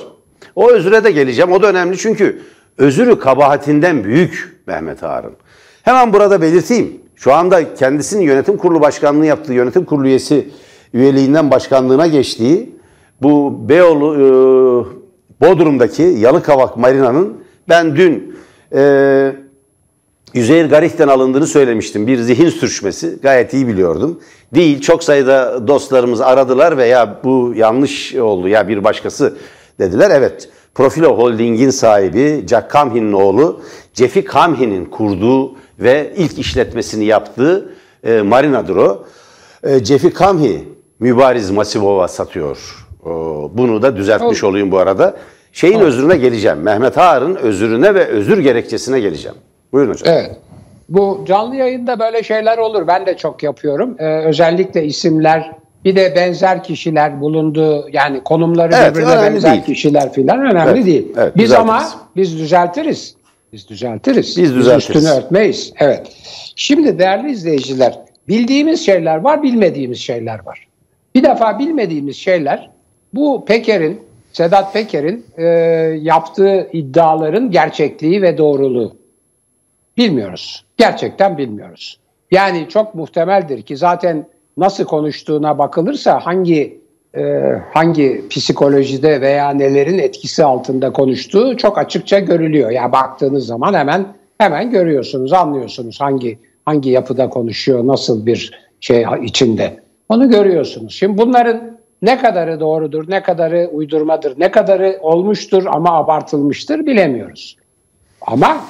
Speaker 2: O özüre de geleceğim. O da önemli çünkü özürü kabahatinden büyük Mehmet Ağar'ın. Hemen burada belirteyim. Şu anda kendisinin yönetim kurulu başkanlığı yaptığı yönetim kurulu üyesi üyeliğinden başkanlığına geçtiği bu Beyoğlu e, Bodrum'daki Yalıkavak Marina'nın ben dün e, Üzeyir Garih'ten alındığını söylemiştim. Bir zihin sürçmesi. Gayet iyi biliyordum. Değil. Çok sayıda dostlarımız aradılar veya bu yanlış oldu ya bir başkası dediler. Evet. Profilo Holding'in sahibi Jack Kamhin'in oğlu Jeffy Kamhin'in kurduğu ve ilk işletmesini yaptığı e, marinadır o. E, Jeffy Kamhi Mübariz Masivova satıyor. O, bunu da düzeltmiş Ol. olayım bu arada. Şeyin Ol. özrüne geleceğim. Mehmet Ağar'ın özürüne ve özür gerekçesine geleceğim. Buyurun hocam.
Speaker 1: Evet. Bu canlı yayında böyle şeyler olur. Ben de çok yapıyorum. Ee, özellikle isimler bir de benzer kişiler bulunduğu yani konumları evet, birbirine benzer değil. kişiler filan önemli evet, değil. Evet, biz ama biz düzeltiriz. Biz düzeltiriz. Biz düzeltiriz. Biz üstünü örtmeyiz. Evet. Şimdi değerli izleyiciler bildiğimiz şeyler var bilmediğimiz şeyler var. Bir defa bilmediğimiz şeyler bu Peker'in Sedat Peker'in e, yaptığı iddiaların gerçekliği ve doğruluğu. Bilmiyoruz. Gerçekten bilmiyoruz. Yani çok muhtemeldir ki zaten nasıl konuştuğuna bakılırsa hangi e, hangi psikolojide veya nelerin etkisi altında konuştuğu çok açıkça görülüyor. Ya yani baktığınız zaman hemen hemen görüyorsunuz, anlıyorsunuz hangi hangi yapıda konuşuyor, nasıl bir şey içinde. Onu görüyorsunuz. Şimdi bunların ne kadarı doğrudur, ne kadarı uydurmadır, ne kadarı olmuştur ama abartılmıştır bilemiyoruz. Ama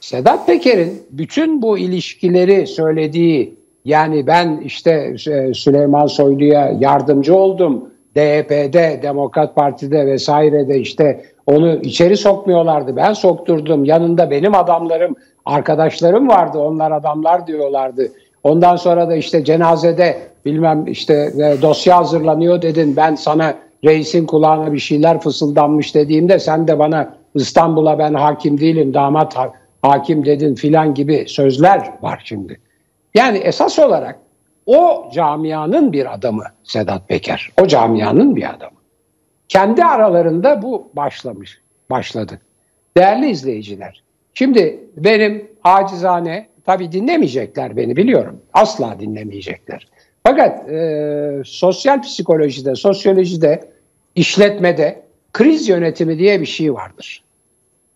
Speaker 1: Sedat Peker'in bütün bu ilişkileri söylediği yani ben işte e, Süleyman Soylu'ya yardımcı oldum. DYP'de, Demokrat Parti'de vesairede işte onu içeri sokmuyorlardı. Ben sokturdum. Yanında benim adamlarım, arkadaşlarım vardı. Onlar adamlar diyorlardı. Ondan sonra da işte cenazede bilmem işte e, dosya hazırlanıyor dedin. Ben sana reisin kulağına bir şeyler fısıldanmış dediğimde sen de bana İstanbul'a ben hakim değilim damat hakim dedin filan gibi sözler var şimdi. Yani esas olarak o camianın bir adamı Sedat Peker. O camianın bir adamı. Kendi aralarında bu başlamış, başladı. Değerli izleyiciler, şimdi benim acizane, tabii dinlemeyecekler beni biliyorum. Asla dinlemeyecekler. Fakat e, sosyal psikolojide, sosyolojide, işletmede kriz yönetimi diye bir şey vardır.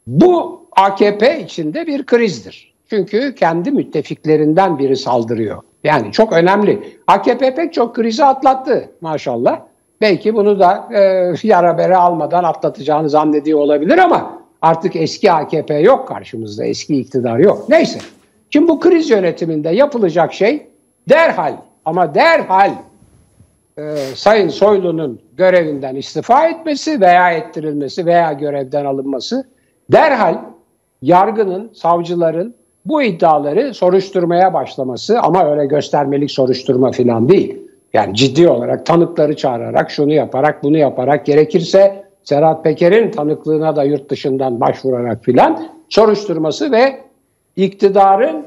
Speaker 1: Bu AKP içinde bir krizdir. Çünkü kendi müttefiklerinden biri saldırıyor. Yani çok önemli. AKP pek çok krizi atlattı maşallah. Belki bunu da e, yara bere almadan atlatacağını zannediyor olabilir ama artık eski AKP yok karşımızda. Eski iktidar yok. Neyse. Şimdi bu kriz yönetiminde yapılacak şey derhal ama derhal e, Sayın Soylu'nun görevinden istifa etmesi veya ettirilmesi veya görevden alınması derhal yargının, savcıların bu iddiaları soruşturmaya başlaması ama öyle göstermelik soruşturma falan değil. Yani ciddi olarak tanıkları çağırarak, şunu yaparak, bunu yaparak gerekirse Serhat Peker'in tanıklığına da yurt dışından başvurarak filan soruşturması ve iktidarın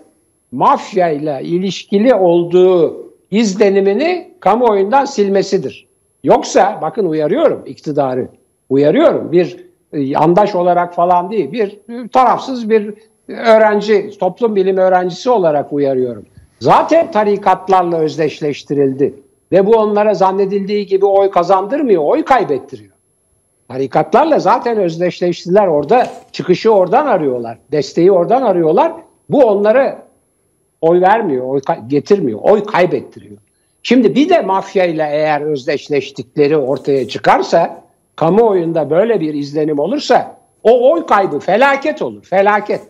Speaker 1: mafya ile ilişkili olduğu izlenimini kamuoyundan silmesidir. Yoksa bakın uyarıyorum iktidarı, uyarıyorum bir e, yandaş olarak falan değil, bir tarafsız bir öğrenci, toplum bilimi öğrencisi olarak uyarıyorum. Zaten tarikatlarla özdeşleştirildi ve bu onlara zannedildiği gibi oy kazandırmıyor, oy kaybettiriyor. Tarikatlarla zaten özdeşleştiler orada, çıkışı oradan arıyorlar, desteği oradan arıyorlar. Bu onlara oy vermiyor, oy getirmiyor, oy kaybettiriyor. Şimdi bir de mafya ile eğer özdeşleştikleri ortaya çıkarsa, kamuoyunda böyle bir izlenim olursa o oy kaybı felaket olur, felaket.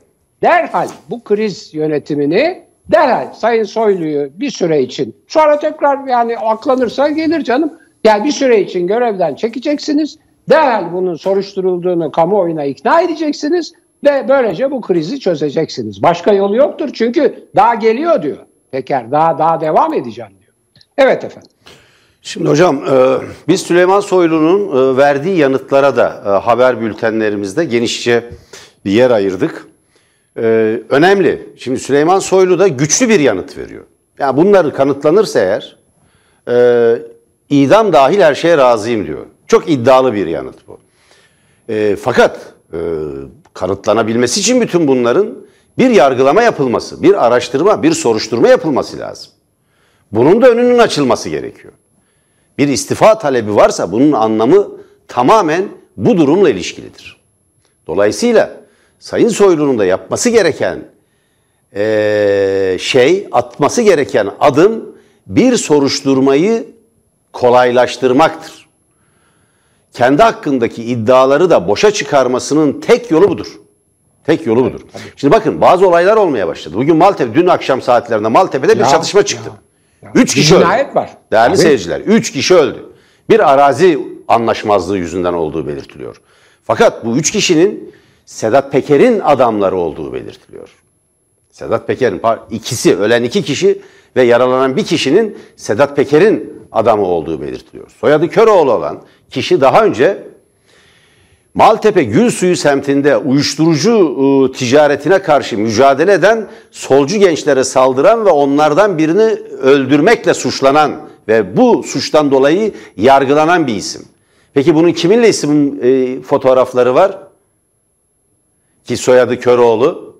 Speaker 1: Derhal bu kriz yönetimini derhal Sayın Soylu'yu bir süre için sonra tekrar yani aklanırsa gelir canım. Yani bir süre için görevden çekeceksiniz. Derhal bunun soruşturulduğunu kamuoyuna ikna edeceksiniz ve böylece bu krizi çözeceksiniz. Başka yolu yoktur çünkü daha geliyor diyor. Peker daha daha devam edeceğim diyor. Evet efendim.
Speaker 2: Şimdi hocam e, biz Süleyman Soylu'nun e, verdiği yanıtlara da e, haber bültenlerimizde genişçe bir yer ayırdık. Önemli. Şimdi Süleyman Soylu da güçlü bir yanıt veriyor. Yani bunları kanıtlanırsa eğer idam dahil her şeye razıyım diyor. Çok iddialı bir yanıt bu. Fakat kanıtlanabilmesi için bütün bunların bir yargılama yapılması, bir araştırma, bir soruşturma yapılması lazım. Bunun da önünün açılması gerekiyor. Bir istifa talebi varsa bunun anlamı tamamen bu durumla ilişkilidir. Dolayısıyla Sayın Soylu'nun da yapması gereken e, şey, atması gereken adım bir soruşturmayı kolaylaştırmaktır. Kendi hakkındaki iddiaları da boşa çıkarmasının tek yolu budur. Tek yolu budur. Şimdi bakın bazı olaylar olmaya başladı. Bugün Maltepe, dün akşam saatlerinde Maltepe'de bir ya, çatışma çıktı. Ya, üç kişi öldü. var. Değerli Tabii. seyirciler, üç kişi öldü. Bir arazi anlaşmazlığı yüzünden olduğu belirtiliyor. Fakat bu üç kişinin Sedat Peker'in adamları olduğu belirtiliyor. Sedat Peker'in ikisi, ölen iki kişi ve yaralanan bir kişinin Sedat Peker'in adamı olduğu belirtiliyor. Soyadı Köroğlu olan kişi daha önce Maltepe Gülsuyu semtinde uyuşturucu ıı, ticaretine karşı mücadele eden solcu gençlere saldıran ve onlardan birini öldürmekle suçlanan ve bu suçtan dolayı yargılanan bir isim. Peki bunun kiminle isim e, fotoğrafları var? Ki soyadı Köroğlu.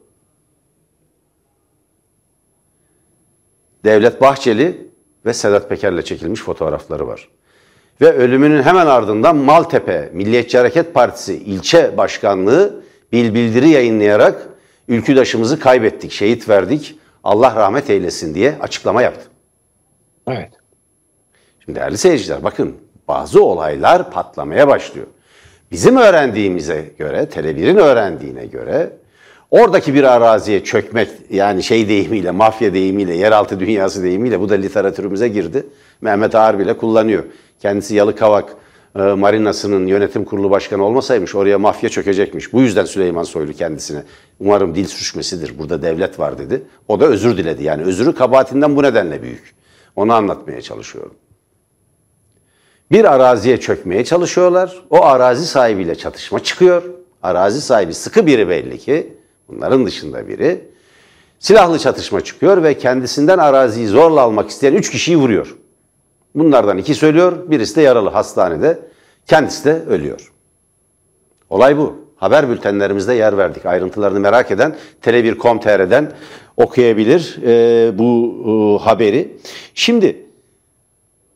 Speaker 2: Devlet Bahçeli ve Sedat Peker'le çekilmiş fotoğrafları var ve ölümünün hemen ardından Maltepe Milliyetçi Hareket Partisi ilçe başkanlığı bil bildiri yayınlayarak ülküdaşımızı kaybettik, şehit verdik, Allah rahmet eylesin diye açıklama yaptı.
Speaker 1: Evet.
Speaker 2: Şimdi değerli seyirciler bakın bazı olaylar patlamaya başlıyor. Bizim öğrendiğimize göre, Tele1'in öğrendiğine göre oradaki bir araziye çökmek yani şey deyimiyle, mafya deyimiyle, yeraltı dünyası deyimiyle bu da literatürümüze girdi. Mehmet Ağar bile kullanıyor. Kendisi Yalıkavak e, Marinası'nın yönetim kurulu başkanı olmasaymış oraya mafya çökecekmiş. Bu yüzden Süleyman Soylu kendisine umarım dil sürçmesidir burada devlet var dedi. O da özür diledi. Yani özürü kabahatinden bu nedenle büyük. Onu anlatmaya çalışıyorum. Bir araziye çökmeye çalışıyorlar. O arazi sahibiyle çatışma çıkıyor. Arazi sahibi sıkı biri belli ki. Bunların dışında biri. Silahlı çatışma çıkıyor ve kendisinden araziyi zorla almak isteyen üç kişiyi vuruyor. Bunlardan iki söylüyor, birisi de yaralı hastanede. Kendisi de ölüyor. Olay bu. Haber bültenlerimizde yer verdik. Ayrıntılarını merak eden Tele1.com.tr'den okuyabilir e, bu e, haberi. Şimdi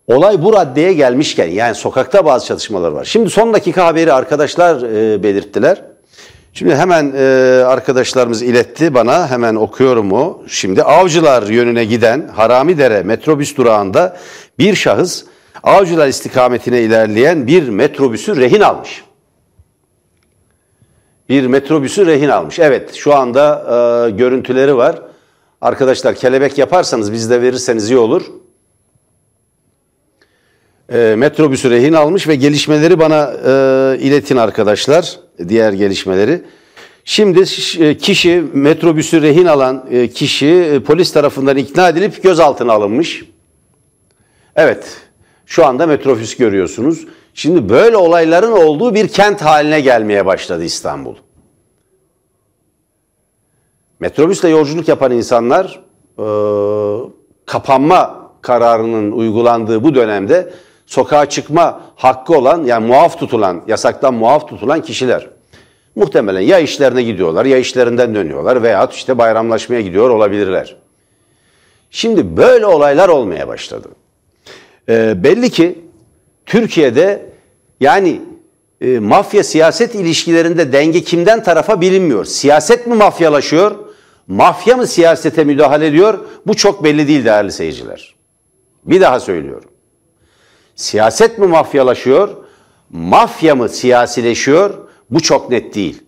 Speaker 2: olay bu raddeye gelmişken yani sokakta bazı çatışmalar var. Şimdi son dakika haberi arkadaşlar e, belirttiler. Şimdi hemen e, arkadaşlarımız iletti bana hemen okuyorum o. Şimdi Avcılar yönüne giden Haramidere metrobüs durağında bir şahıs Avcılar istikametine ilerleyen bir metrobüsü rehin almış. Bir metrobüsü rehin almış. Evet şu anda e, görüntüleri var. Arkadaşlar kelebek yaparsanız biz de verirseniz iyi olur. E, metrobüsü rehin almış ve gelişmeleri bana e, iletin arkadaşlar. Diğer gelişmeleri. Şimdi e, kişi metrobüsü rehin alan e, kişi e, polis tarafından ikna edilip gözaltına alınmış. Evet, şu anda metrobüs görüyorsunuz. Şimdi böyle olayların olduğu bir kent haline gelmeye başladı İstanbul. Metrobüsle yolculuk yapan insanlar kapanma kararının uygulandığı bu dönemde sokağa çıkma hakkı olan yani muaf tutulan, yasaktan muaf tutulan kişiler. Muhtemelen ya işlerine gidiyorlar ya işlerinden dönüyorlar veya işte bayramlaşmaya gidiyor olabilirler. Şimdi böyle olaylar olmaya başladı. E, belli ki Türkiye'de yani e, mafya siyaset ilişkilerinde denge kimden tarafa bilinmiyor. Siyaset mi mafyalaşıyor? Mafya mı siyasete müdahale ediyor? Bu çok belli değil değerli seyirciler. Bir daha söylüyorum. Siyaset mi mafyalaşıyor, mafya mı siyasileşiyor? Bu çok net değil.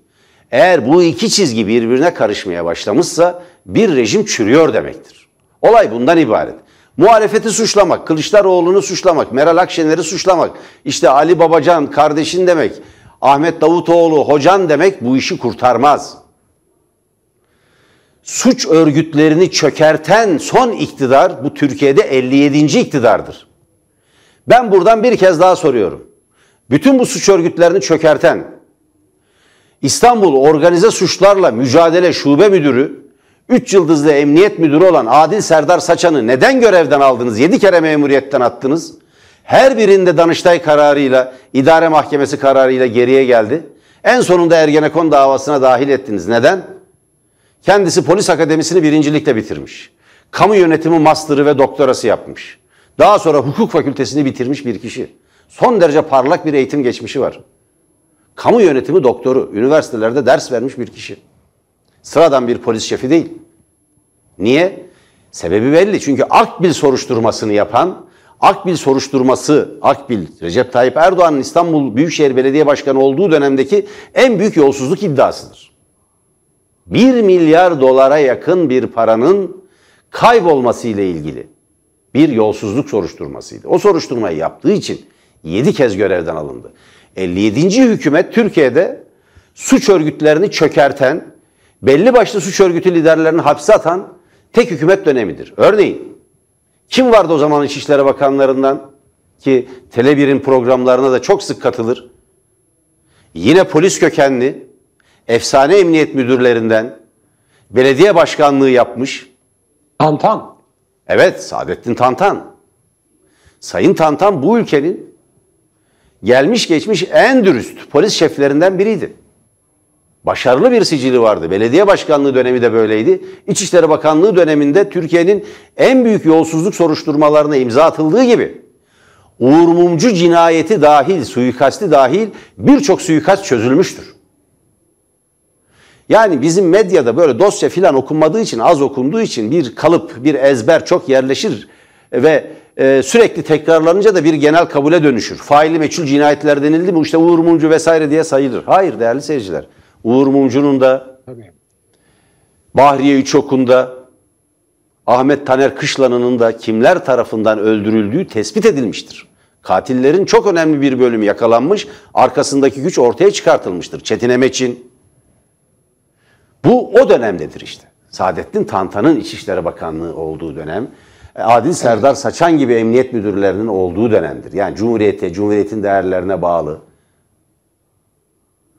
Speaker 2: Eğer bu iki çizgi birbirine karışmaya başlamışsa bir rejim çürüyor demektir. Olay bundan ibaret. Muhalefeti suçlamak, Kılıçdaroğlu'nu suçlamak, Meral Akşener'i suçlamak, işte Ali Babacan kardeşin demek, Ahmet Davutoğlu hocan demek bu işi kurtarmaz. Suç örgütlerini çökerten son iktidar bu Türkiye'de 57. iktidardır. Ben buradan bir kez daha soruyorum. Bütün bu suç örgütlerini çökerten İstanbul Organize Suçlarla Mücadele Şube Müdürü 3 yıldızlı emniyet müdürü olan Adil Serdar Saçan'ı neden görevden aldınız? 7 kere memuriyetten attınız. Her birinde Danıştay kararıyla, idare mahkemesi kararıyla geriye geldi. En sonunda Ergenekon davasına dahil ettiniz. Neden? Kendisi polis akademisini birincilikle bitirmiş. Kamu yönetimi master'ı ve doktorası yapmış. Daha sonra hukuk fakültesini bitirmiş bir kişi. Son derece parlak bir eğitim geçmişi var. Kamu yönetimi doktoru, üniversitelerde ders vermiş bir kişi. Sıradan bir polis şefi değil. Niye? Sebebi belli. Çünkü Akbil soruşturmasını yapan, Akbil soruşturması, Akbil, Recep Tayyip Erdoğan'ın İstanbul Büyükşehir Belediye Başkanı olduğu dönemdeki en büyük yolsuzluk iddiasıdır. 1 milyar dolara yakın bir paranın kaybolması ile ilgili bir yolsuzluk soruşturmasıydı. O soruşturmayı yaptığı için 7 kez görevden alındı. 57. hükümet Türkiye'de suç örgütlerini çökerten, belli başlı suç örgütü liderlerini hapse atan tek hükümet dönemidir. Örneğin kim vardı o zaman İçişleri Bakanlarından ki Tele1'in programlarına da çok sık katılır. Yine polis kökenli, efsane emniyet müdürlerinden belediye başkanlığı yapmış.
Speaker 1: Tantan.
Speaker 2: Evet, Saadettin Tantan. Sayın Tantan bu ülkenin gelmiş geçmiş en dürüst polis şeflerinden biriydi. Başarılı bir sicili vardı. Belediye başkanlığı dönemi de böyleydi. İçişleri Bakanlığı döneminde Türkiye'nin en büyük yolsuzluk soruşturmalarına imza atıldığı gibi Uğur Mumcu cinayeti dahil, suikasti dahil birçok suikast çözülmüştür. Yani bizim medyada böyle dosya filan okunmadığı için, az okunduğu için bir kalıp, bir ezber çok yerleşir ve e, sürekli tekrarlanınca da bir genel kabule dönüşür. Faili meçhul cinayetler denildi mi işte Uğur Mumcu vesaire diye sayılır. Hayır değerli seyirciler. Uğur Mumcu'nun da. Bahriye Üçok'un da Ahmet Taner Kışlanı'nın da kimler tarafından öldürüldüğü tespit edilmiştir. Katillerin çok önemli bir bölümü yakalanmış, arkasındaki güç ortaya çıkartılmıştır. Çetin Emeç'in. Bu o dönemdedir işte. Saadettin Tantan'ın İçişleri Bakanlığı olduğu dönem. Adil Serdar Saçan gibi emniyet müdürlerinin olduğu dönemdir. Yani Cumhuriyete, Cumhuriyet'in değerlerine bağlı,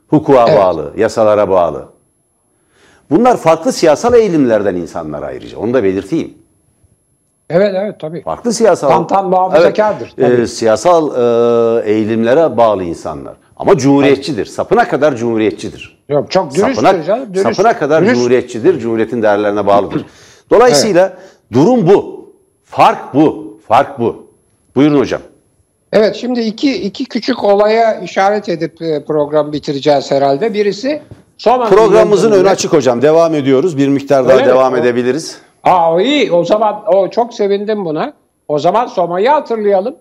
Speaker 2: hukuka evet. bağlı, yasalara bağlı. Bunlar farklı siyasal eğilimlerden insanlar ayrıca. Onu da belirteyim.
Speaker 1: Evet evet tabii.
Speaker 2: Farklı siyasal
Speaker 1: tam tam muhafazakardır.
Speaker 2: Evet, e, siyasal e, eğilimlere bağlı insanlar. Ama cumhuriyetçidir. Sapına kadar cumhuriyetçidir.
Speaker 1: Yok çok dürüsttür
Speaker 2: sapına,
Speaker 1: canım.
Speaker 2: Dürüst. Sapına kadar dürüst. cumhuriyetçidir. Cumhuriyetin değerlerine bağlıdır. Dolayısıyla evet. durum bu. Fark bu. Fark bu. Buyurun hocam.
Speaker 1: Evet şimdi iki, iki küçük olaya işaret edip e, program bitireceğiz herhalde. Birisi
Speaker 2: Soma Programımızın önü açık hocam. Devam ediyoruz. Bir miktar daha Öyle devam mi? edebiliriz.
Speaker 1: Aa iyi. O zaman o çok sevindim buna. O zaman Soma'yı hatırlayalım.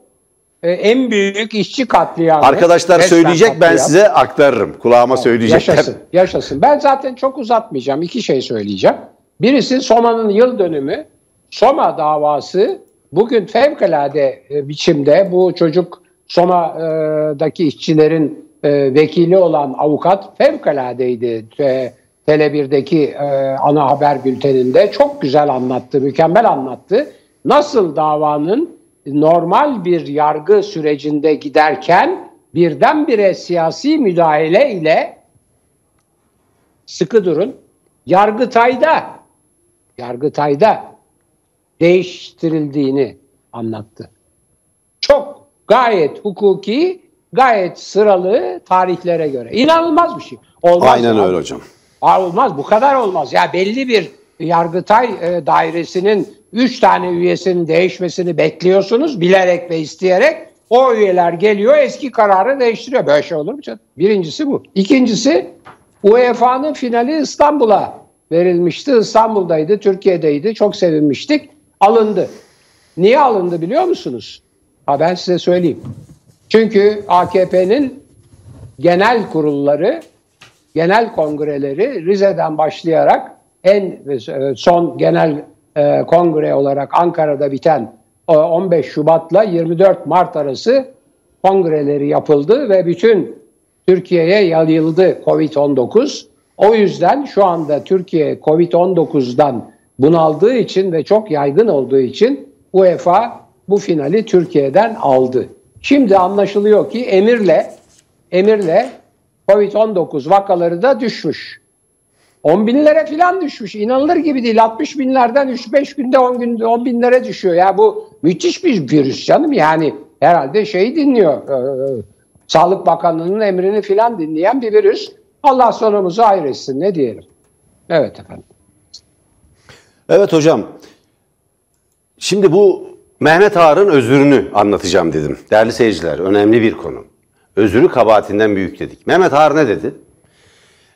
Speaker 1: Ee, en büyük işçi katliamı.
Speaker 2: Arkadaşlar söyleyecek katliam. ben size aktarırım. Kulağıma söyleyecek.
Speaker 1: Yaşasın. Yaşasın. Ben zaten çok uzatmayacağım. İki şey söyleyeceğim. Birisi Soma'nın yıl dönümü. Soma davası bugün fevkalade e, biçimde bu çocuk Soma'daki işçilerin e, vekili olan avukat fevkaladeydi. E, Tele1'deki e, ana haber bülteninde çok güzel anlattı, mükemmel anlattı. Nasıl davanın normal bir yargı sürecinde giderken birdenbire siyasi müdahale ile sıkı durun. Yargıtay'da Yargıtay'da değiştirildiğini anlattı. Çok gayet hukuki, gayet sıralı tarihlere göre. İnanılmaz bir şey.
Speaker 2: Olmaz Aynen öyle hocam.
Speaker 1: Olmaz bu kadar olmaz. Ya belli bir Yargıtay e, dairesinin 3 tane üyesinin değişmesini bekliyorsunuz bilerek ve isteyerek. O üyeler geliyor eski kararı değiştiriyor. Böyle şey olur mu canım? Birincisi bu. İkincisi UEFA'nın finali İstanbul'a verilmişti. İstanbul'daydı, Türkiye'deydi. Çok sevinmiştik alındı. niye alındı biliyor musunuz? Ha ben size söyleyeyim. Çünkü AKP'nin genel kurulları, genel kongreleri Rize'den başlayarak en e, son genel e, kongre olarak Ankara'da biten 15 Şubat'la 24 Mart arası kongreleri yapıldı ve bütün Türkiye'ye yayıldı Covid-19. O yüzden şu anda Türkiye Covid-19'dan bunaldığı için ve çok yaygın olduğu için UEFA bu finali Türkiye'den aldı. Şimdi anlaşılıyor ki emirle emirle Covid-19 vakaları da düşmüş. 10 binlere falan düşmüş. İnanılır gibi değil. 60 binlerden 3-5 günde 10 günde 10 binlere düşüyor. Ya bu müthiş bir virüs canım. Yani herhalde şeyi dinliyor. E, Sağlık Bakanlığı'nın emrini falan dinleyen bir virüs. Allah sonumuzu hayretsin ne diyelim. Evet efendim.
Speaker 2: Evet hocam. Şimdi bu Mehmet Ağar'ın özürünü anlatacağım dedim. Değerli seyirciler önemli bir konu. Özürü kabahatinden büyük dedik. Mehmet Ağar ne dedi?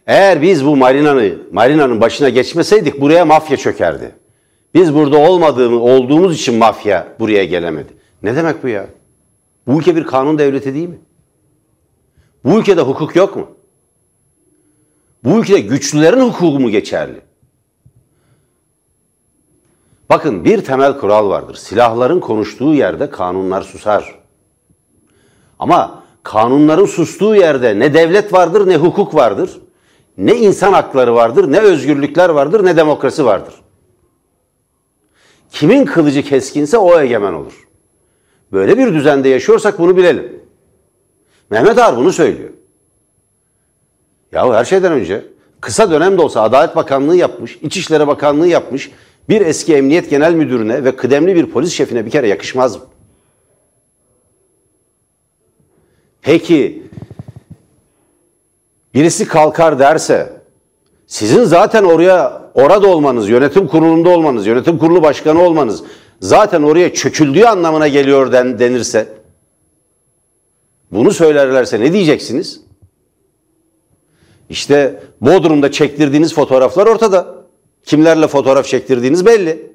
Speaker 2: Eğer biz bu marinanı, marinanın başına geçmeseydik buraya mafya çökerdi. Biz burada olmadığımız, olduğumuz için mafya buraya gelemedi. Ne demek bu ya? Bu ülke bir kanun devleti değil mi? Bu ülkede hukuk yok mu? Bu ülkede güçlülerin hukuku mu geçerli? Bakın bir temel kural vardır. Silahların konuştuğu yerde kanunlar susar. Ama kanunların sustuğu yerde ne devlet vardır ne hukuk vardır. Ne insan hakları vardır, ne özgürlükler vardır, ne demokrasi vardır. Kimin kılıcı keskinse o egemen olur. Böyle bir düzende yaşıyorsak bunu bilelim. Mehmet Ağar bunu söylüyor. Yahu her şeyden önce kısa dönemde olsa Adalet Bakanlığı yapmış, İçişleri Bakanlığı yapmış, bir eski emniyet genel müdürüne ve kıdemli bir polis şefine bir kere yakışmaz mı? Peki birisi kalkar derse sizin zaten oraya orada olmanız, yönetim kurulunda olmanız, yönetim kurulu başkanı olmanız zaten oraya çöküldüğü anlamına geliyor den, denirse bunu söylerlerse ne diyeceksiniz? İşte Bodrum'da çektirdiğiniz fotoğraflar ortada. Kimlerle fotoğraf çektirdiğiniz belli.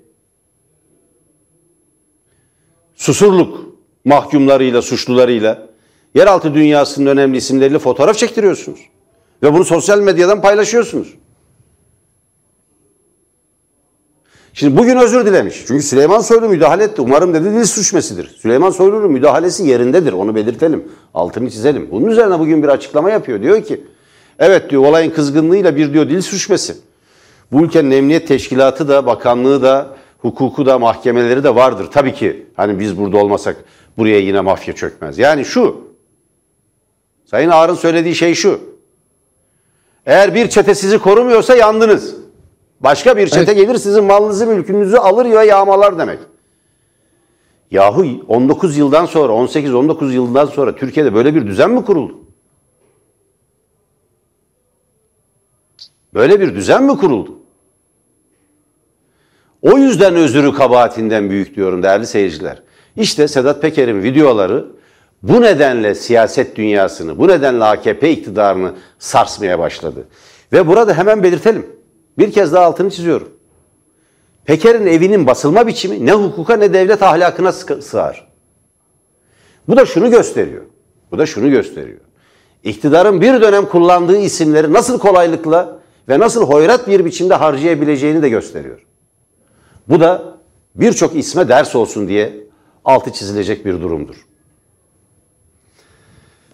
Speaker 2: Susurluk mahkumlarıyla, suçlularıyla, yeraltı dünyasının önemli isimleriyle fotoğraf çektiriyorsunuz. Ve bunu sosyal medyadan paylaşıyorsunuz. Şimdi bugün özür dilemiş. Çünkü Süleyman Soylu müdahale etti. Umarım dedi dil suçmesidir. Süleyman Soylu'nun müdahalesi yerindedir. Onu belirtelim. Altını çizelim. Bunun üzerine bugün bir açıklama yapıyor. Diyor ki evet diyor olayın kızgınlığıyla bir diyor dil suçmesi. Bu ülkenin emniyet teşkilatı da, bakanlığı da, hukuku da, mahkemeleri de vardır. Tabii ki hani biz burada olmasak buraya yine mafya çökmez. Yani şu, Sayın Ağar'ın söylediği şey şu. Eğer bir çete sizi korumuyorsa yandınız. Başka bir çete evet. gelir sizin malınızı, mülkünüzü alır ya yağmalar demek. Yahu 19 yıldan sonra, 18-19 yıldan sonra Türkiye'de böyle bir düzen mi kuruldu? Böyle bir düzen mi kuruldu? O yüzden özürü kabahatinden büyük diyorum değerli seyirciler. İşte Sedat Peker'in videoları bu nedenle siyaset dünyasını, bu nedenle AKP iktidarını sarsmaya başladı. Ve burada hemen belirtelim. Bir kez daha altını çiziyorum. Peker'in evinin basılma biçimi ne hukuka ne devlet ahlakına sığar. Bu da şunu gösteriyor. Bu da şunu gösteriyor. İktidarın bir dönem kullandığı isimleri nasıl kolaylıkla ve nasıl hoyrat bir biçimde harcayabileceğini de gösteriyor. Bu da birçok isme ders olsun diye altı çizilecek bir durumdur.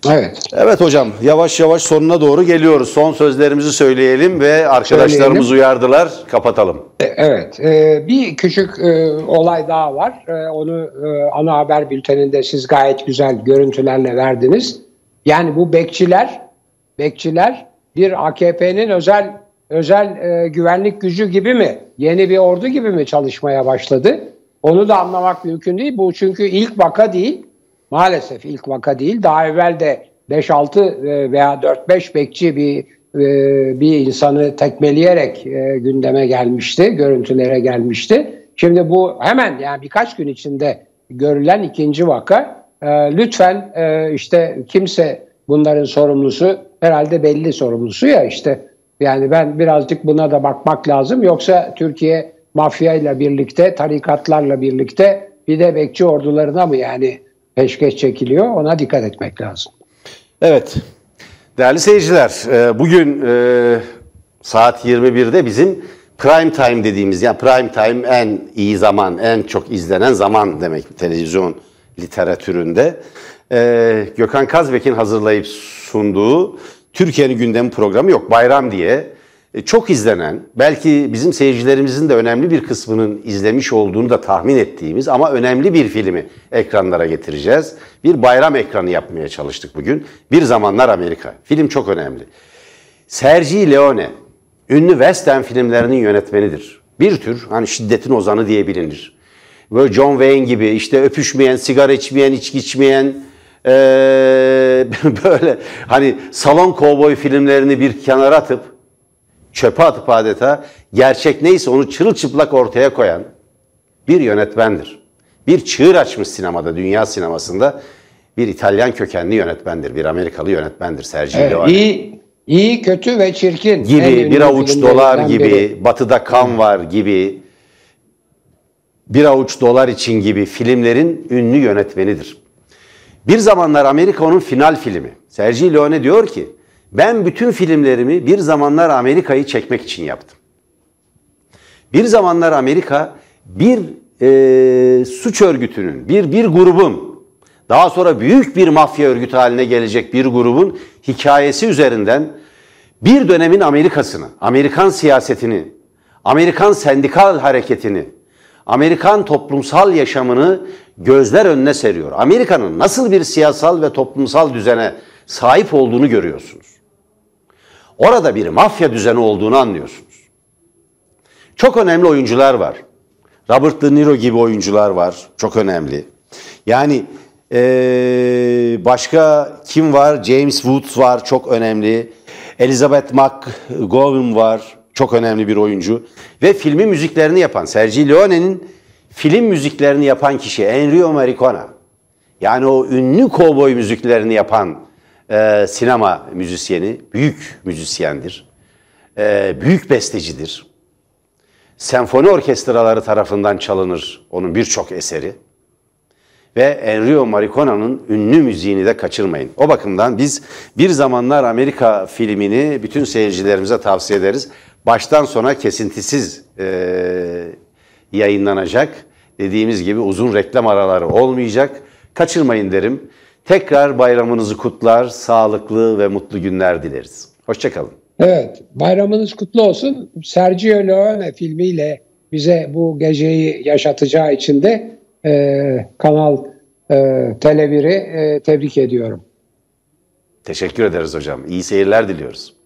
Speaker 2: Evet. Evet hocam yavaş yavaş sonuna doğru geliyoruz. Son sözlerimizi söyleyelim ve arkadaşlarımız söyleyelim. uyardılar. Kapatalım.
Speaker 1: E, evet. E, bir küçük e, olay daha var. Onu ana haber bülteninde siz gayet güzel görüntülerle verdiniz. Yani bu bekçiler bekçiler bir AKP'nin özel özel güvenlik gücü gibi mi? Yeni bir ordu gibi mi çalışmaya başladı? Onu da anlamak mümkün değil. Bu çünkü ilk vaka değil Maalesef ilk vaka değil. Daha evvel de 5-6 e, veya 4-5 bekçi bir e, bir insanı tekmeleyerek e, gündeme gelmişti, görüntülere gelmişti. Şimdi bu hemen yani birkaç gün içinde görülen ikinci vaka. Lütfen işte kimse bunların sorumlusu herhalde belli sorumlusu ya işte yani ben birazcık buna da bakmak lazım. Yoksa Türkiye mafya ile birlikte, tarikatlarla birlikte bir de bekçi ordularına mı yani peşkeş çekiliyor ona dikkat etmek lazım.
Speaker 2: Evet. Değerli seyirciler, e, bugün e, saat 21'de bizim prime time dediğimiz yani prime time en iyi zaman, en çok izlenen zaman demek televizyon literatüründe. E, Gökhan Kazbek'in hazırlayıp sunduğu Türkiye'nin gündemi programı yok. Bayram diye çok izlenen, belki bizim seyircilerimizin de önemli bir kısmının izlemiş olduğunu da tahmin ettiğimiz ama önemli bir filmi ekranlara getireceğiz. Bir bayram ekranı yapmaya çalıştık bugün. Bir Zamanlar Amerika. Film çok önemli. Sergi Leone, ünlü western filmlerinin yönetmenidir. Bir tür hani şiddetin ozanı diye bilinir. Böyle John Wayne gibi işte öpüşmeyen, sigara içmeyen, içki içmeyen, ee, böyle hani salon kovboy filmlerini bir kenara atıp çöpe atıp adeta gerçek neyse onu çırılçıplak ortaya koyan bir yönetmendir. Bir çığır açmış sinemada, dünya sinemasında bir İtalyan kökenli yönetmendir, bir Amerikalı yönetmendir Sergio evet, Leone.
Speaker 1: İyi, iyi, kötü ve çirkin.
Speaker 2: Gibi, bir avuç dolar gibi, biri. batıda kan var gibi, bir avuç dolar için gibi filmlerin ünlü yönetmenidir. Bir zamanlar Amerika onun final filmi. Sergio Leone diyor ki, ben bütün filmlerimi bir zamanlar Amerika'yı çekmek için yaptım. Bir zamanlar Amerika bir e, suç örgütünün, bir bir grubun, daha sonra büyük bir mafya örgütü haline gelecek bir grubun hikayesi üzerinden bir dönemin Amerikasını, Amerikan siyasetini, Amerikan sendikal hareketini, Amerikan toplumsal yaşamını gözler önüne seriyor. Amerika'nın nasıl bir siyasal ve toplumsal düzene sahip olduğunu görüyorsunuz. Orada bir mafya düzeni olduğunu anlıyorsunuz. Çok önemli oyuncular var. Robert De Niro gibi oyuncular var. Çok önemli. Yani ee, başka kim var? James Woods var. Çok önemli. Elizabeth McGovern var. Çok önemli bir oyuncu. Ve filmin müziklerini yapan Sergio Leone'nin film müziklerini yapan kişi Enrico Morricone. Yani o ünlü kovboy müziklerini yapan e, sinema müzisyeni, büyük müzisyendir. E, büyük bestecidir. Senfoni orkestraları tarafından çalınır onun birçok eseri. Ve Enrico Morricone'nin ünlü müziğini de kaçırmayın. O bakımdan biz bir zamanlar Amerika filmini bütün seyircilerimize tavsiye ederiz. Baştan sona kesintisiz e, yayınlanacak. Dediğimiz gibi uzun reklam araları olmayacak. Kaçırmayın derim. Tekrar bayramınızı kutlar, sağlıklı ve mutlu günler dileriz. Hoşçakalın.
Speaker 1: Evet, bayramınız kutlu olsun. Sergio Leone filmiyle bize bu geceyi yaşatacağı için de e, Kanal e, Tele1'i e, tebrik ediyorum.
Speaker 2: Teşekkür ederiz hocam. İyi seyirler diliyoruz.